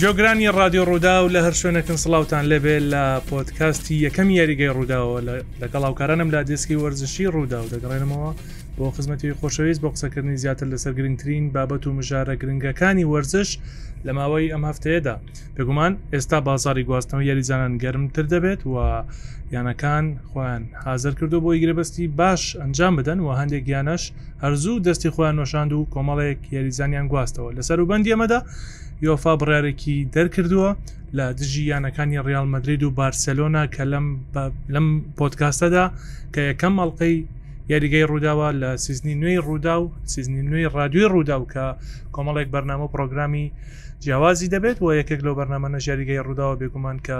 جۆگرانی ڕادیۆ ڕوودا و لە هەر شوێنەکەن سڵاوان لەبێ لە پۆتکاستی یەکەم یاریگەی ڕووداوە لەگەڵ ئاوکارانم لا دەستکی وەرزشی ڕوودا و دەگەڕێنمەوە بۆ خزمەتی خۆشەویست بۆ قسەکردنی زیاتر لەسەر گرنگترین بابەت و مژارە گرنگەکانی وەرزش لە ماوەی ئەم هەفتەیەدا بێگومان ئێستا بازاری گواستنەوە یاریزانان گەرمتر دەبێت و یانەکان خۆیان حازر کردو بۆی گرێبەستی باش ئەنجام بدەن و هەندێک یانەش هەرزوو دەستی خۆیان نۆشاند و کۆمەڵێک یاریزانیان گواستەوە لەسەر و بەندی ئەمەدا یۆفا بڕارێکی دەرکردووە لە دژی یانەکانی ڕیال مدرید و بارسلۆنا کە لەم لەم پۆتکاستەدا کە یەکەم ئەڵلقەی یاریگەی ڕووداوە لە سیزنی نوێی ڕوودا و سیزنی نوێی رادیۆی ڕوودا و کە کۆمەڵێک بەرنامە و پرۆگرامی جیاوازی دەبێت و یەکێک لەو بەرنامە نەژاریگەی ڕووداوە بێگومان کە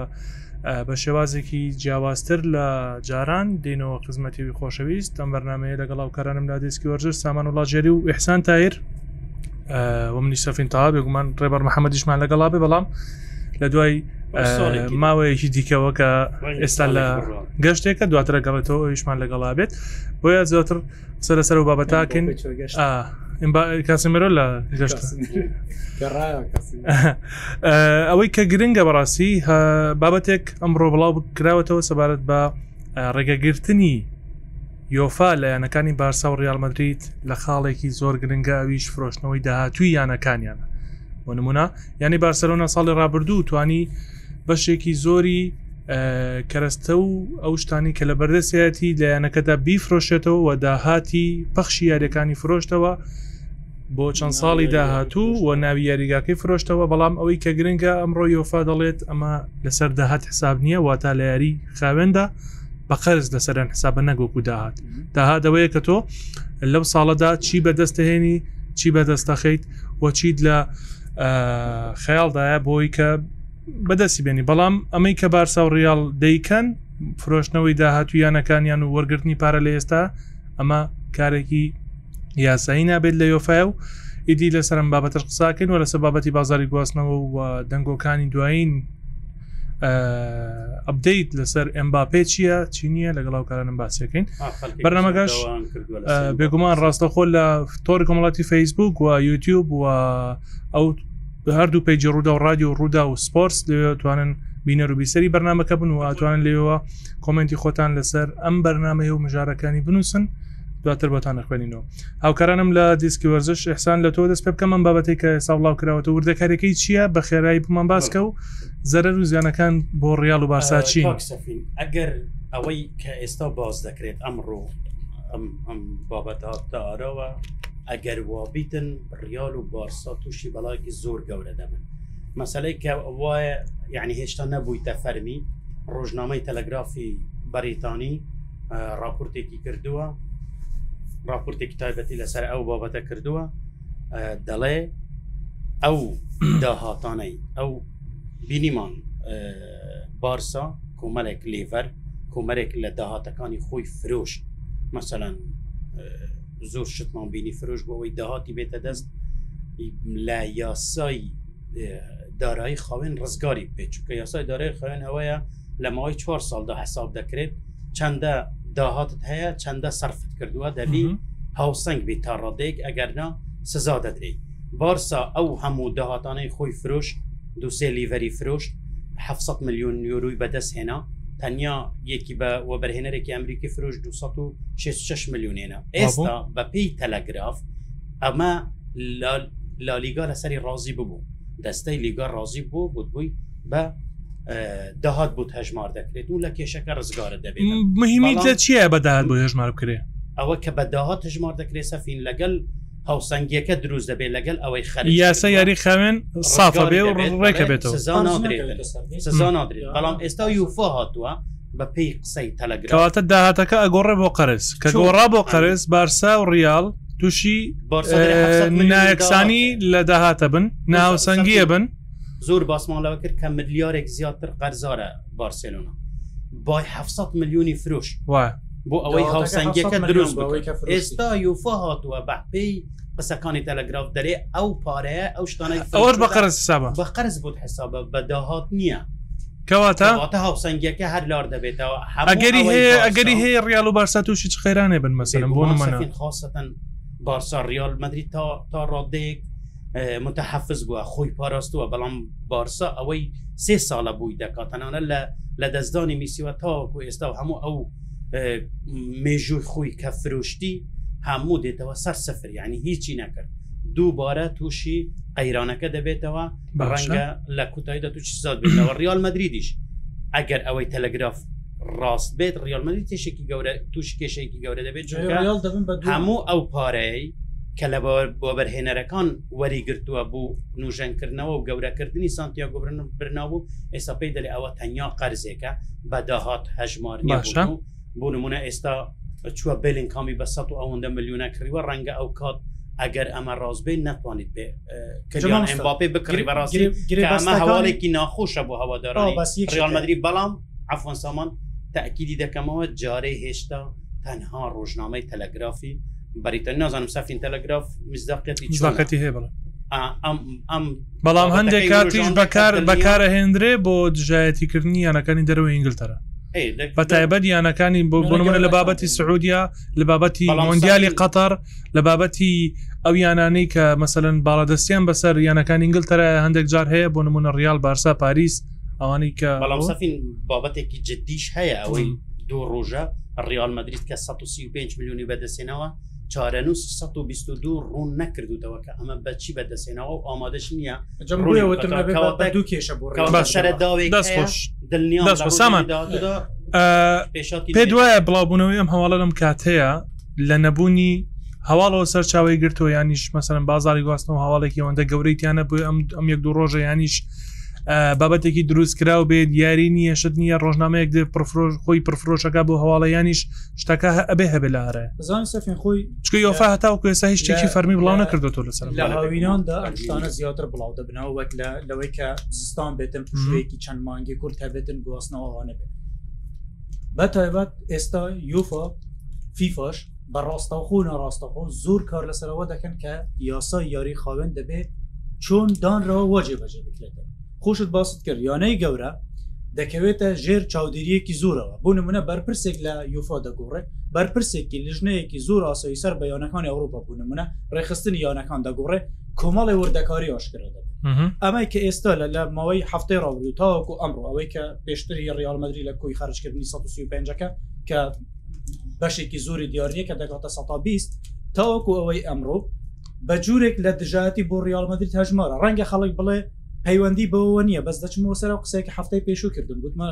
بە شێوازێکی جیاوازتر لە جاران دینەوە خزمەتیوی خۆشەویست ئەم بەرنمەیە لەگەڵ ئەو کارانم لا دەستکی وەرجر سامان وڵاجێری و ئحسان تایر و منی سەفین تا بێگومان ڕێبەر محەممەدیشمان لەگەڵا بێ بەڵام لە دوای ماوەیەکی دیکەوە کە ئێستا لە گەشتێکە دواترە گەڵێتەوە ئەویشمان لەگەڵا بێت بۆیە زیاتر قسە لەسەر و بابەتاکەین کاسمرۆ لە گەشت ئەوەی کە گرنگە بەڕاستی بابەتێک ئەمڕۆ بڵاو کراوەتەوە سەبارەت بە ڕێگەگرتنی یۆفا لە یانەکانی بارسا و ڕالمەدریت لە خاڵێکی زۆر گرنگە ئەویش فرۆشتنەوەی داهاتوی یانەکانیان بۆ نمونە یعنی بارسەرۆنە ساڵی ڕابردوو توانی بەشێکی زۆری کەرەستە و ئەو شتانی کە لە بەردەسەتی لە یانەکەدا بیفرۆشێتەوە و داهاتی پەخشی یاریەکانی فرۆشتەوە بۆ چەند ساڵی داهاتوو و ناوی یاریگاکەی فرۆشتەوە بەڵام ئەوەی کە گرنگە ئەمڕۆ یۆفا دەڵێت ئەمە لەسەر داهات حساب نییە واتا لە یاری خاوێندا بە قەرز لەسەرەن حسابە نەگۆک و داهات داهادەوەیە کە تۆ لەو ساڵەدا چی بەدەستهێنی چی بەدەستەخیت وەچیت لە خەیاڵدایە بۆی کە بەدەستی بێنی بەڵام ئەمەی کە بارسا و ڕیاڵ دەیکەن فرۆشتنەوەی داهاتوو یانەکانیان و وەرگرتنی پارە لە ئێستا ئەمە کارێکی یاسایی نابێت لە یۆفاە و ئیدی لەسەرم بابەتەر قساکەین و لەسەر بابەتی بازاری گواستنەوە و دەنگۆکانی دوایین ئەبدەیت لەسەر ئەمباپێ چییە چی نییە لەگەڵ هاوکارانم باسەکەین بەرنمەکەش بێگومان ڕاستەخۆ لە تۆر کۆمەڵاتی فەیسبوک و یوتیوب و ئەو هەردوو پێجی ڕوودا و رادیو و ڕوودا و سپۆرس لەوێتوانن بینەر و بیسەری بەرنمەکە بن و ئەتوانن لێەوە کۆمنتی خۆتان لەسەر ئەم بەرنمەیە و مژارەکانی بنووسن دواتر بۆتان نەخوێنینەوە هاوکارانم لە دیسکی وەرزش. ئیحسان لە تۆوە دەست پێ بکەم ئەم بابەتەی کە ئێستا بڵاو کراوەتەوە وردەکاریەکەی چییە بە خێرایی بمان باس کە و زەرەر و زیانەکان بۆ ڕیال و بارسا چین؟ کاک سەفین ئەگەر ئەوەی کە ئێستا باس دەکرێت ئەمڕۆ ئەم ئەم بابەتە تارەوە ئەگەر وابیتن ڕیال و بارسا تووشی بەڵایەکی زۆر گەورە دەبن مەسلەی کە وایە یعنی هێشتا نەبوویتە فەرمی ڕۆژنامەی تەلەگرافی بەریتانی راپۆرتێکی کردووە راپۆرتێکی تایبەتی لەسەر ئەو بابەتە کردووە دەڵێ ئەو داهاتانەی ئەو بینیمان بارسا کۆمەلێک لێڤەر کۆمەرێک لە داهاتەکانی خۆی فرۆش مەسەەن زۆر شتمان بینی فرۆش بۆەوەی داهاتی بێتە دەست لە یاسای دارایی خاوێن ڕزگاری بێت چونکە یاسای دارای خاوێن ئەوەیە لە ماوەی چوار ساڵدا حساب دەکرێت چەندە داهاتت هەیە چەندە سەرفت کردووە دەبی هاوسەنگ بیت تا ڕادێک ئەگەرنا سزا دەدرێت بارسا ئەو هەموو داهاتانەی خۆی فرۆش دوسێ لیڤەری فرۆشت 700 میلیۆن یۆروی بەدەست هێنا تەنیا یەکی بە وەبەرهێنەرێکی ئەمریکی فرۆش 266 میلیونێنە ئێستا بەپی تەلەگراف ئەمە لالیگا لەسەری ڕازی ببوو دەستەی لیگا ڕازی بوو گوتبووی بە داهات بۆت هەژمار دەکرێت و لە کێشەکە ڕزگارە دەبێت مهمی لە چیە بەداات بۆ هەژمار بکرێ ئەوە کە بە داهات هەژمار دەکرێت سەفین لەگەل هاوسەنگیەکە دروست دەبێت لەگەل ئەوەی خەر یاسا یاری خاوێن سافە بێ و ڕێکە بێتەوە سزا نادرێت بەڵام ئێستا یوفا هاتووە بە پێی قسەی تەلەگراتە داهاتەکە ئەگۆڕێ بۆ قەرز کە گۆڕا بۆ قەرز بارسا و ریال تووشی نایەکسانی لە داهاتە بن ناوسەنگیە بن زۆر باسمان لەوە کرد کە ملیارێک زیاتر قەرزارە بارسێلۆنا بای 700 ملیۆنی فرۆش وا بۆ ئەوەی هاوسەنگەکە دروست ئێستا یوفا هاتووە بە پێی قسەکانی تەلەگراف دەرێ ئەو پارەیە ئەو شتانە ئەوەش بە قەرز حسابە بە قەرز بۆت حسابە بە داهات نییە کەواتە واتە هاوسەنگیەکە هەر لار دەبێتەوە ئەگەری هەیە ئەگەری هەیە ڕیال و بارسا تووشی چ خێرانێ بن مەسەرم بۆ منە خاستەن بارسا ریال مدرری تا تا ڕادەیەک متحفز بووە خۆی پاراستووە بەڵام بارسا ئەوەی سێ ساڵە بووی دەکاتەنانە لە لە دەستدانی میسیوە تاوەکو ئێستا و هەموو ئەو مێژووی خۆی کە فرۆشتی هەموو دێتەوە سەر سفر ینی هیچی نەکرد دووبارە تووشی قەیرانەکە دەبێتەوە بەڕەنگە لە کوتایدا تووشی سات بێتەوە ریال مەدریدیش ئەگەر ئەوەی تەلەگراف ڕاست بێت ڕیال مەدرید تێشێکی گەورە تووش کێشێکی گەورە دەبێت چونکە ڕیال دەبن بە دوو. هەموو ئەو پارەی کە لە بە- بۆ بەرهێنەرەکان وەری گرتووە بۆ نوژەنکردنەوە و گەورەکردنی سانتیاگۆ برن- برنابوو ئێستا پێی دەێ ئەوە تەنیا قەرزێکە بە داهات هەژمار نیە باشە. بۆ- بۆ نمونە ئێستا چووە بێلین کامی بە 100 و ئەوەندە ملیونە کڕیوە ڕەنگە ئەو کات ئەگەر ئەمە ڕاستبێ نتوانیت بێ کلیان مامۆستا، ئەمباپێ بکڕی بەڕاستی گرێ- گرێ کە ئەمە بەستەکانی- هەواڵێکی ناخۆشە بۆ ئەو هەوادارانی بەس یەک ڕیال شتە. مەدرید بەڵام عفوا سامان تاکیدی دەکەمەوە جارێ هێشتا تەنها ڕۆژنامەی تەلەگرافی بەریتە نازانم سەفین تەلەگراف مزداقەتی هەیە بڵێ ئەم بەڵام هەندێک کاتیش بەکار بەکارە هێندرێ بۆ دژایەتیکردنی یانەکانی دەرەوە ئینگلتەرە بە تایبەت یانەکانی بۆ بنمونە لە بابەتی سعودیا لە بابەتی مۆندیالی قەتەر لە بابەتی ئەو یانانەی کە مەسەن باڵادەستیان بەسەر یانەکانی ئینگلتەرە هەندێک جار هەیە بۆ نمونە ڕیال بارسا پاریس ئەوانەی کە بەڵام سەفین بابەتێکی جددیش هەیە ئەوەی دوو ڕۆژە ڕیال مدریت کە 135 میلیۆنی بەدەستێنەوە چارەنووس 122 ڕوون نەکردوتەوە کە ئەمە بەچی بەدەستێنەوە و ئامادەش نییە دوو کێشە بۆ سەر داوێک دەستخۆش دڵنیامان پێ دوایە بڵاوبوونەوەی ئەم هەواڵە لەم کاتەیە لە نەبوونی هەواڵەوە سەرچاوی گرتووە ینیش مەسەرم بازاری گواستنەوە هەواڵێکی ئەوەندە گەورەی تیانە بۆ ئەم ئەم یەک دوو ڕۆژە ینیش بابەتێکی دروست کراو بێ دیاری نییە شت نییە ڕۆژنامەیەک دێ پرفرۆش خۆی پرفرۆشەکە بۆ هەواڵەیانیش شتەکە ئەبێ هەبێ لە ئارە زانی سەفێن خۆی چکە یۆفا هەتا و کوێسا هیچ شتێکی فەرمی بڵاو نەکردێتەوە لەسەر لە هاویناندا ئەشتانە زیاتر بڵاو دەبنەوە وەک لە لەوەی کە زستان بێتن پشوێکی چەند مانگی کورت هەبێتن گواستنەوەوانە بێت بەتایبەت ئێستا یۆفا فیفاش بە ڕاستەوخۆ و ناڕاستەخۆ زۆر کار لەسەرەوە دەکەن کە یاسای یاری خاوێن دەبێت چۆن دانراوە واجێ بەجێ بکرێتەوە خۆشت باست کرد یانەی گەورە دەکەوێتە ژێر چاودێریەکی زۆرەوە بۆ نمونە بەرپرسێک لە یوفا دەگۆڕێت بەرپرسێکی لژنەیەکی زۆر ئاسایی سەر بە یانەکانی ئەوروپا بوو نمونە ڕێخستنی یانەکان دەگۆڕێ کۆمەڵی وردەکاری ئاشکرا دەبێت ئەمەی کە ئێستا لە لە ماوەی هەفتەی ڕاوردو تاوەکو ئەمڕۆ ئەوەی کە پێشتری ڕیال مەدری لە کۆی خرجکردنی 135ەکە کە بەشێکی زۆری دیارە کە دەگاتە 120 تاوەکو ئەوەی ئەمڕۆ بە جوورێک لە دژاتی بۆ ڕیال مەدرید هەژمارە ڕەنگە خەڵک بڵێ پەیوەندی بەوە نییە بەس دەچمەوە سەر و قسێکی هەفتەی پێشوو کردم گوتمە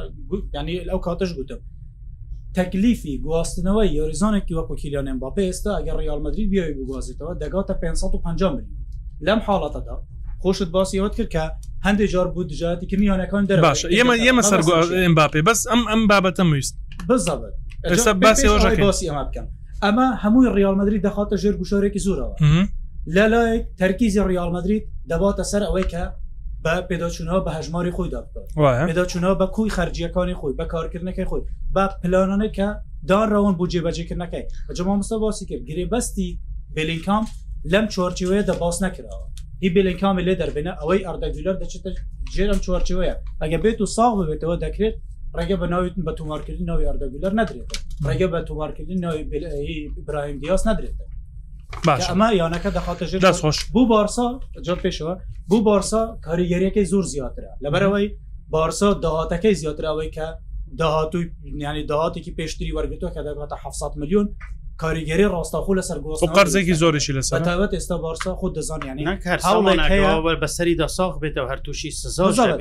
ینی ئەو کاتش گوتم تەکلیفی گواستنەوەی یۆریزۆنێکی وەکو کیلیان ئەمباپێ ئێستا ئەگەر ڕیال مەدرید بیەوەی بگوازێتەوە دەگاتە 550 ملیۆن لەم حاڵەتەدا خۆشت باسی ئەوەت کرد کە هەندێک جار بوو دژایەتی کردنی یانەکان دەر باش ئێمە ئێمە سەرگۆ ئەمباپێ بەس ئەم ئەم بابەتە ویست بزەبت ئێستا باسی ئەوەش باسی ئەمە بکەم ئەمە هەمووی ڕیال مەدرید دەخاتە ژێر گوشارێکی زۆرەوە لە لایەک تەرکیزی ڕیال مەدرید دەباتە سەر ئەوەی کە بە پێداچوونەوە بە هەژماری خۆی دابکات پێداچوونەوە بە کۆی خەرجیەکانی خۆی بە کارکردنەکەی خۆی بە پلانانە کە داڕەوەن بۆ جێبەجێکردنەکەی جەما مستە باسی کرد گرێبەستی بلینکام لەم چوارچەوەیە دە باس نەکراوە هی بلینکامی لێ دەربێنە ئەوەی ئەردەگولەر دەچێتە ژێرم چوارچەوەیە ئەگە بێت و ساغ ببێتەوە دەکرێت ڕێگە بە ناوی بە تومارکردن ناوی ئەردەگولەر نەدرێت ڕێگە بە تومارکردن ناوی برایم دیاس نەدرێت باش ئەمە یانەکە دەخاتە ژێر دەست خۆش بۆ بارسا جا پێشەوە بۆ بارسا کاریگەریەکەی زۆر زیاترە لەبەرەوەی بارسا داهاتەکەی زیاترەوەی کە داهاتوی ینی داهاتێکی پێشتری وەرگتووە کە دەگاتە 700 میلیۆن کاریگەری ڕاستەخۆ لەسەر گۆ قەرزێکی زۆرشی لەسەر تاوت ئێستا بارسا خۆ دەزانانی بەسەری دەساخ بێتەوە هەرتوشی سزا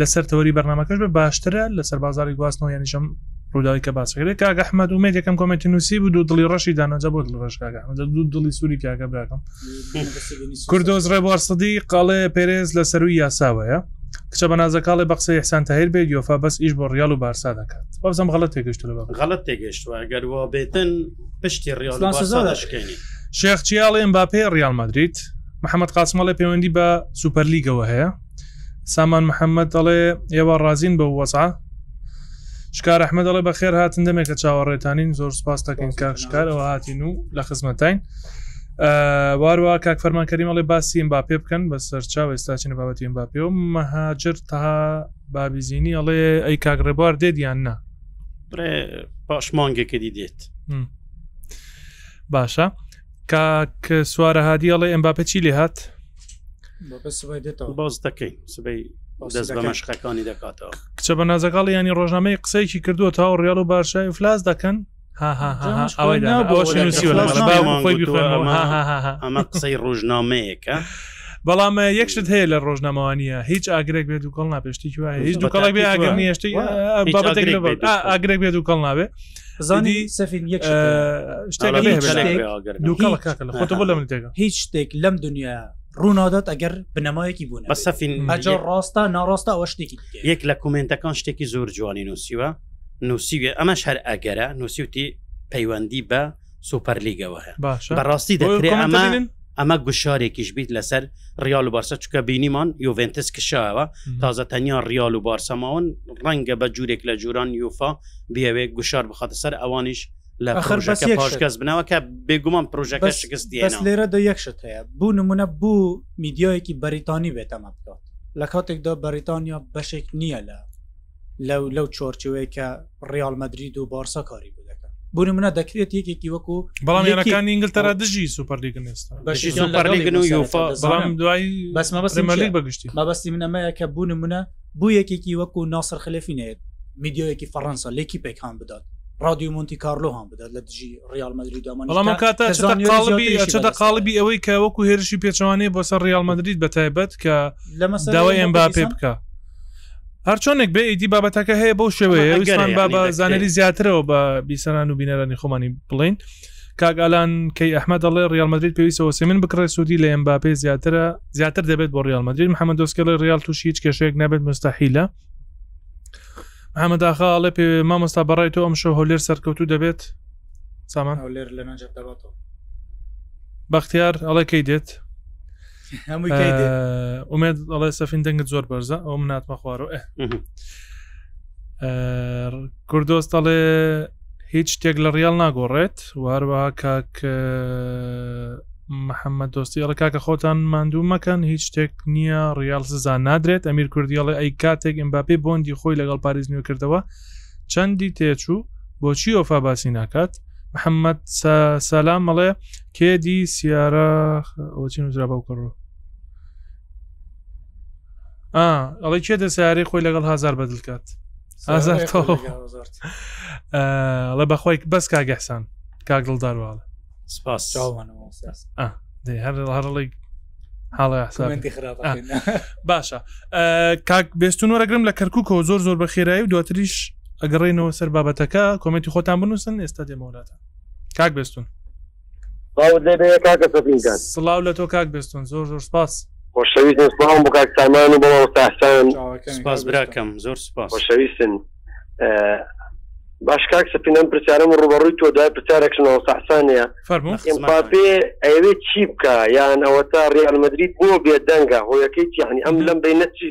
لەسەر تەوەری بەرنمەکەش بە باشترە لەسەر بازاری گواستنەوە یانیشم ڕووداوی کە باسەکرێت کاگە حمد و مێت یەکەم کۆمەتی نووسی بوو دوو دڵی ڕەشی دانەجە بۆ دڵ ڕش کاگە حمد دوو دڵی سووری کاگە براکەم کوردۆز ڕێبوار سەدی قاڵێ پێرێز لە سەروی یاساوەیە کچە بە نازەکاڵێ بە قسەی حسان تاهیر بێت یۆفا بەس ئیش بۆ ڕیال و بارسا دەکات وەزم غڵت تێگەشت لە غڵت تێگەشتوە گەروە بێتن پشتی ڕیال شێخ چیاڵێن با پێ ڕیال مەدریت محەممەد قاسمەڵێ پەیوەندی بە سوپەرلیگەوە هەیە سامان محەممەد دەڵێ ئێوە ڕازین بە وەزا شکار ئەحمەد دەڵێ بە خێر هاتن دەمێکە چاوەڕێتانین زۆر سپاس دەکەین کاک شکارەوە هاتین و لە خزمەتین واروا کاک فەرمانکەری مەڵێ باسییم با پێ بکەن بە سەرچاو ئێستاچین بابەتیم با پێ و مەهاجر تا بابیزینی ئەڵێ ئەی کاک ڕێبوار دێت یان نا پاشمانگەکەدی دێت باشە کاک سوارە هادی ئەڵێ ئەم باپە چی لێ هات باز دەکەین سبەی دەست بە مەشقەکانی دەکاتەوە کچە بە نازەکەڵ ینی ڕۆژنامەی قسەیەکی کردووە تاو ڕیاڵ و بارشای فلاس دەکەن ئەمە قسەی ڕۆژنامەیەەکە بەڵام یەکشت هەیە لە ڕۆژنامەوانیە هیچ ئاگرێک بێت و کەڵ ناپێشتی هیچ دوکەڵک بێ ئاگرنی هێشتی ئاگرێک بێت و کەڵ نابێت هیچ شتێک لەم دنیا ڕوونادات ئەگەر بنەمایەکی بوون بە سەفین ئەجا ڕاستە ناڕاستە ئەوە شتێکی یەک لە کومنتەکان شتێکی زۆر جوانی نووسیوە نووسیوێ ئەمەش هەر ئەگەرە نووسیوتی پەیوەندی بە سوپەرلیگەوە هەیە باشە بەڕاستی دەکرێت ئەمە ئەمە گوشارێکیش بیت لەسەر ریال و بارسە چکە بینیمان یوڤنتس کشاوە تازە تەنیا ریال و بارسەماون ڕەنگە بە جوورێک لە جوران یوفا بیاوێت گوشار بخاتە سەر ئەوانیش لە خەربەسی پاشکەس بنەوە کە بێگومان پرۆژەکە شکست لێرە دە یەکشت هەیە بوو نمونە بوو میدیایەکی بەریتانی بێتەمە بکات لە کاتێکدا بەریتانیا بەشێک نییە لە لەو لەو چۆرچوەیە کە ڕیال مەدرید و بارسا کاری بوو دەکەن بوونی منە دەکرێت یەکێکی وەکو بەڵام یەکان ئینگلتەرا دژی سوپەرلیگن ئێستا دوای بەسمە بەسمەلی بەگشتی مەبەستی منەمەیە کە بوونی منە بوو یەکێکی وەکو ناسر خلفی نێت میدیۆیەکی فەڕەنسا لێکی پێکان بدات رادیو مونتی کارلۆ هەم بدات لە دژی ریال مدرید دامانڵام کاتەچدە قاڵبی ئەوەی کە وەکو هێرشی پێچوانەیە بۆ سەر ریال مدرید بە تایبەت کە لەمەسەداوای ئەم با پێ بکە هەرچۆنێک بێ ئیدی بابەتەکە هەیە بەو شێوەیە ویسمان با بە زانری زیاترەوە بە بیسەران و بینەرانی خۆمانی بڵین کاگالان کەی ئەحمە دەڵێ ڕالمەدرید پێویستەوە سێمن بکڕێ سوودی لە ئەم باپێ زیاترە زیاتر دەبێت بۆ ڕالمەدرید محەممە دۆستکەڵی ڕال تووشی هیچ کێشێک نەبێت مستحیلە محەممەداخاڵێ پێ مامۆستا بەڕای تۆ ئەم شە هەولێر سەرکەوتو دەبێت سامان هەولێر لە نەجەت دەباتەوە بەختیار ئەڵێ کەی دێت ئومێت ئەڵێ سەفین دەنگت زۆر بەرزە ئەو مناتمە خوارەوە ئە کوردۆستەڵێ هیچ شتێک لە ڕیال ناگۆڕێت و هەروەها کاک محەممەد دۆستی ئەڵە کاکە خۆتان ماندوو مەکەن هیچ شتێک نییە ڕیال سزا نادرێت ئەمیر کوردیڵێ ئەی کاتێک ئەمباپی بۆندی خۆی لەگەڵ پاریز نوێ کردەوە چەندی تێچوو بۆچی ئۆفا باسی ناکات محەممەد سەلام مەڵێ کێ دی سیارە ئەوچی نوزرا بەو کڕۆ ئەڵی کێ دەسیارەی خۆی لەگەڵ هزار بەدل کات ئەڵێ بەخۆی بەس کاگەحسان کاک دڵدارواڵە سپاس هەرڵی باشە کاک بێستون وەرەگرم لە کەرککەوە زۆر زۆر بە خێرایی و دواتریش ئەگەڕێنەوە سەر بابەتەکە کۆمنتی خۆتان بنووسن ئێستا دێمەولاتە کاک بستون سڵاو لە تۆ کاک بستون زۆر زۆر سپاس خۆشەویستن سڵاوم بۆ کاک سامان و بۆ مامۆستاحسان سپاس براکەم زۆر سپاس خۆشەویستن باش کاک سپینم پرسیارم ڕوبەڕووی تۆ دوای پرسیارێکشن ئەوساحسانەیە ئەمپاپێ ئەوێ چی بکە یان ئەوە تا ڕیالمەدریت بۆ بێ دەنگە هۆیەکەی چیانی ئەم لەم بینەچی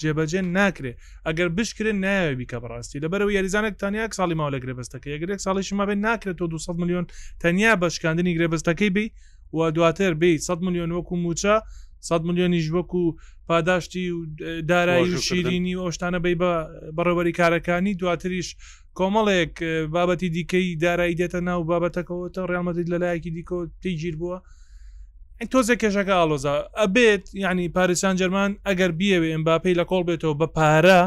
جێبەجێ ناکرێ ئەگەر بشکرێ نایەوێ بیکا بەڕاستی لەبەرئەوەی یاریزانێک تەنیا یەک ساڵی ماوە لە گرێبەستەکەی ئەگەر یەک ساڵیشی مابێ ناکرێ تۆ دوو سەد ملیۆن تەنیا بە شکاندنی گرێبەستەکەی بی و دواتر بی سەد ملیۆن وەکو موچە سەد ملیۆنیش وەکو پاداشتی و دارایی و شیرینی و ئەوشتانە بی بە بەڕێوەری کارەکانی دواتریش کۆمەڵێک بابەتی دیکەی دارایی دێتە ناو بابەتەکەەوە تا ڕیال مەدید لە لایەکی دیکۆ پێی گیر بووە تۆزێ کێشەکە ئالۆزا ئەبێت ینی پاریسان جەرمان ئەگەر بیەوێ ئەم باپی لە کۆڵ بێتەوە بە پارە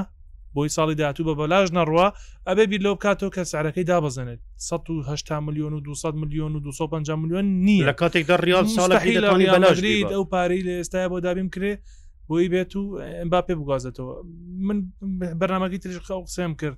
بۆی ساڵی داهاتوو بە بەلاژ نەڕوە ئەبێ بیر لەو بکاتەوە کە سعرەکەی دابزێنێت 1970 میلیۆن و 200 میلیۆن و 250 میلیۆن نییە لە کاتێک دە ڕیال ساڵەکەی لە بەلاژریت ئەو پارەی لە ئێستای بۆ دابیم کرێ بۆی بێت و ئەم باپێ بگوازێتەوە من بەرنمەکەی تریش خەڵ قسەم کرد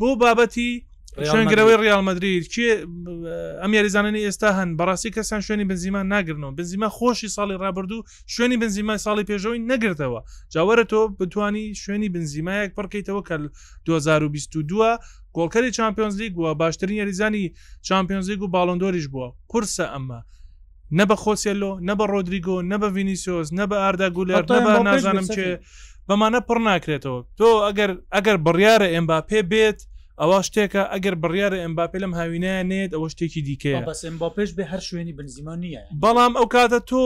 بۆ بابەتی شوێنگرەوەی ریال مدرید کێ ئەم یاریزانانی ئێستا هەن بەڕاستی کەسان شوێنی بنزیمان ناگرنەوە بنزیما خۆشی ساڵی ڕابردوو شوێنی بنزیمای ساڵی پێشەوەی نەگرتەوە جاوەرە تۆ بتانی شوێنی بنزیمایەک پڕکەیتەوە کە 2022 گۆڵکەری چمپیۆنزلیک بووە باشترین یاریزانی چمپیۆنزیک و باڵندۆریش بووە قورسە ئەمە نە بە خۆسێلۆ نە بە ڕۆدریگۆ نە بە ڤینیسۆس نە بە ئاردا گولەر نە بە نازانم چێ بەمانە پڕ ناکرێتەوە تۆ ئەگەر ئەگەر بڕیارە ئێمبا پێ بێت ئەوە شتێکە ئەگەر بڕیارە ئەم باپێ لەم هاوینایە نێت ئەوە شتێکی دیکەیە بەسم بۆ پێش بێ هەر شوێنی بنزیما نییە بەڵام ئەو کاتە تۆ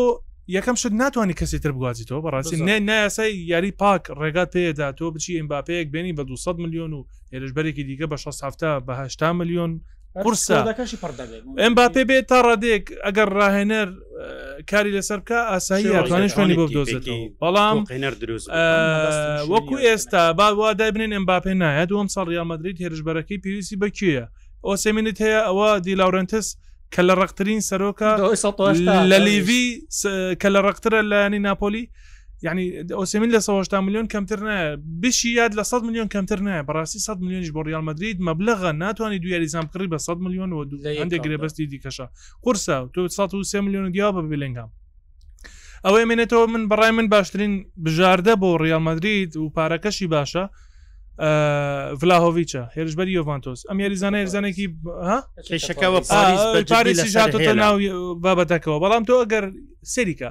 یەکەم شت ناتوانانی کەسی تر بگوازیتەوە بەڕاستی نێ نایاسای یاری پاک ڕێگات پێدا تۆ بچی ئەم باپەیەک بێنی بە 200 میلیۆن و هێرشبەرێکی دیکە بە 16 هەفتە بەهشتا میلیۆن قورسە ئەمباپێ بێت تا ڕادێک ئەگەر ڕاهێنەر کاری لەسەر بکە ئاسایی یاتوانێت شوێنی بۆ بدۆزێتەوە بەڵام وەکو ئێستا با وا دای بنێن ئەمباپێ نایە دوم ساڵ ریامەدرید هێرشبەرەکەی پێویستی بەکوێیە ئۆسەمینت هەیە ئەوە دیلاورنتس کە لە ڕقترین سەرۆکە لە لیڤی کە لە ڕقترە لایەنی ناپۆلی یعنی ئۆسمین لە 1970 میلیۆن کەمتر نایە بشی یاد لە 100 میلیۆن کەمتر نایە بەڕاستی 100 میلیۆنیش بۆ ریال مدرید مەبلغە ناتوانانی دوو یاریزان بکڕی بە 100 میلیۆن و هەندێک گرێبەستی دیکەشە قورسە تو 1 میلیۆن دیا بە بلنگام ئەوە ئەمێنێتەوە من بەڕای من باشترین بژاردە بۆ ریال مدرید و پارەکەشی باشە ڤلاهۆڤچە هێرشبەر یۆڤانتۆس ئەم یاریزانە هێرزانێکی کێشەکەەوە پارێسی هاتۆتە ناو بابەتەکەەوە بەڵام تۆ ئەگەر سەریکە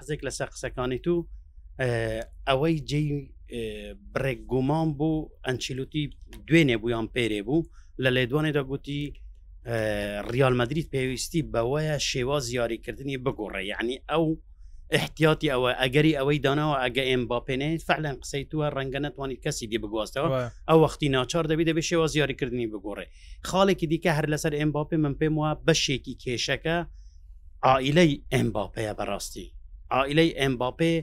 قزێک لەسەر قسەکانی تو ئەوەی جێ بڕێک گومان بوو ئەنچیلوتی دوێنێ بوویان پێرێ بوو لە لێدوانێدا گوتی ریال مدریت پێویستی بەوەیە شێوا زیاریکردنی بگۆڕێ یعنی ئەو احتیاتی ئەوە ئەگەری ئەوەی داناوە ئەگە ئێم باپێنێ فعلەن قسەی تووە ڕەنگە نتوانانی کەسی دی بگواستەوە ئەو وەختی ناچار دەبی دەبێت شێوا زیاریکردنی بگۆڕێ خاڵێکی دیکە هەر لەسەر ئێم باپێ من پێم وە بەشێکی کێشەکە عائیلەی ئێمباپێیە بەڕاستی عائیلەی ئێمباپێ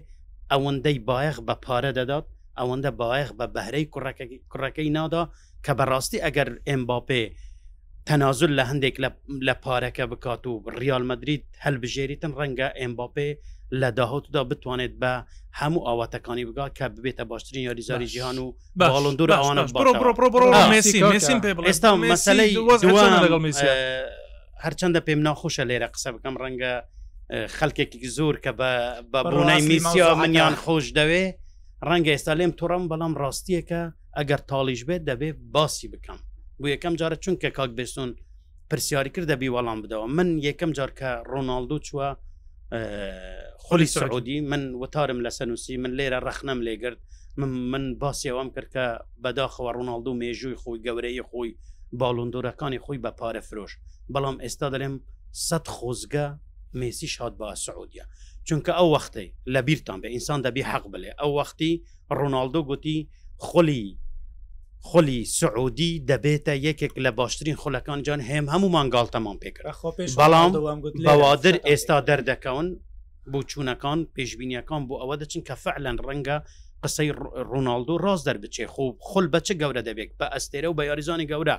ئەوەندەی بایەخ بە پارە دەدات ئەوەندە بایەخ بە بەهرەی کوڕەکەی نادا کە بەڕاستی ئەگەر ئێمباپێ تەنازل لە هەندێک لە پارەکە بکات و ڕیال مدریت هەلبژێریتن ڕەنگە ئێمباپێ لە داهاتدا بتوانێت بە هەموو ئاواتەکانی بگات کە ببێتە باشترین یاریزاری جیهان و هەرچەندە پێم ناخۆشە لێرە قسە بکەم ڕەنگە خەلکێکی زۆر کە بە بەڕۆنای میسیا منیان خۆش دەوێ ڕەنگە ئێستا لێم توڕم بەڵام ڕاستیەکە ئەگەر تاڵیش بێت دەبێت باسی بکەم بۆ یەکەم جارە چونکە کاک بێسون پرسیاری کرد دەبی وەڵام بدەوە من یەکەم جار کە ڕۆناالدو چووە خۆلی سعودی من وتارم لە سەنووسی من لێرە ڕەخنەم لێگرت من باسیەوەم کرد کە بەداخەوە ڕۆناالدو مێژووی خۆی گەورەی خۆی باڵندورەکانی خۆی بە پارە فرۆش بەڵام ئێستا دەێم سەد خۆزگە مێسی شاد بە سعودیە چونکە ئەو وەختەی لە بیرتان بە ئینسان دەبی حەق بڵێ ئەو وەختی ڕۆناڵدۆ گوتی، خولی خولی سعودی دەبێتە یەکێک لە باشترین خولەکانی جیهان، هێم هەموومان گاڵتەمان پێ کرد، بەڵام بەوادر ئێستا دەردەکەون بۆچوونەکان پێشبینیەکان بۆ ئەوە دەچن کە فەعلەن ڕەنگە قسەی ڕۆناڵدۆ ڕاست دەربچێ خۆ خول بە چ گەورە دەبێت بە ئەستێرە و بە یاریزانی گەورە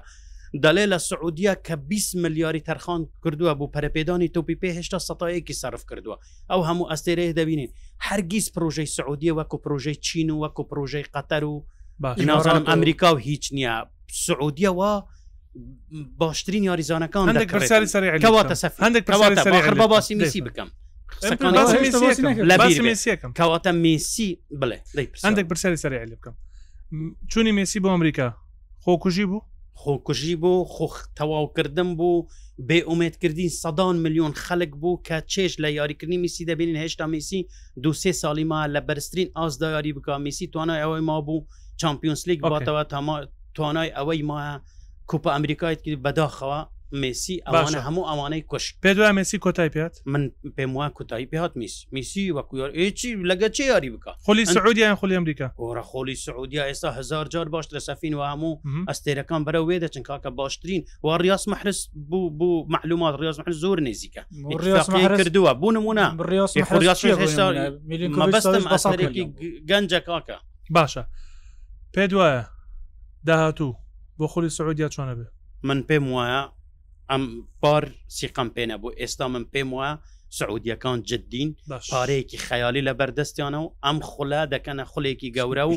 دەڵێ لە سعودیە کە 20 ملیاری تەرخان کردووە بۆ پەرپێدانی تۆپی پێ هێشتا سەتایەکی سەرف کردووە ئەو هەموو ئەستێرەیە دەبینین هەرگیز پرۆژەی سعودیە وەکو پرۆژەی چین و وەکو پرۆژەی قەتەر و ناوزانم ئەمریکا و هیچ نییە سعودیەوە باشترین یاریزانەکان هەندێکواتە باسی میسی بکەم کەواتە میسی بڵێ هەندێک پرسیاری سەری بکەم چونی مێسی بۆ ئەمریکا خۆکوژی بوو خۆکوژی بوو خۆخ تەواوکردن بوو بێ ئومێدکردین سەدان ملیۆن خەلک بوو کە چێش لە یاریکردنی میسی دەبینین هێشتا میسی دو سێ ساڵی ما لە بەرزترین ئاسدا یاری بکە میسی توانای ئەوەی ما بوو چمپیۆنسلیک باتەوە تاما توانای ئەوەی مایە کوپە ئەمریکایەتی بەداخەوە مێسی ئەوانە هەموو ئەوانەی کوشت پێ دوای مێسی کۆتای پێات من پێم وان کوتایی پێهات میس میسی وەکوچی لەگە چی یاری بکە خۆلی سعودیان خۆلی ئەمریکا گۆرە خۆلی سعودیا ئێستا هزار جار باش لە سەفین و هەموو ئەستێرەکان بەرە وێ دەچن کاکە باشترین و ڕاست محرس بوو بوو معلومات ڕاست محرس زۆر نزیکە کردووە بوون منە ڕاستێکی گەنجە کاکە باشە پێ دوایە داهاتوو بۆ خۆلی سعودیا چۆنە بێت من پێم وایە ئەم پار سیقەم پێ نەبوو ئێستا من پێم وایە سعودیەکان جددین پارەیەکی خەیالی لە بەردەستیانە و ئەم خولە دەکەنە خولێکی گەورە و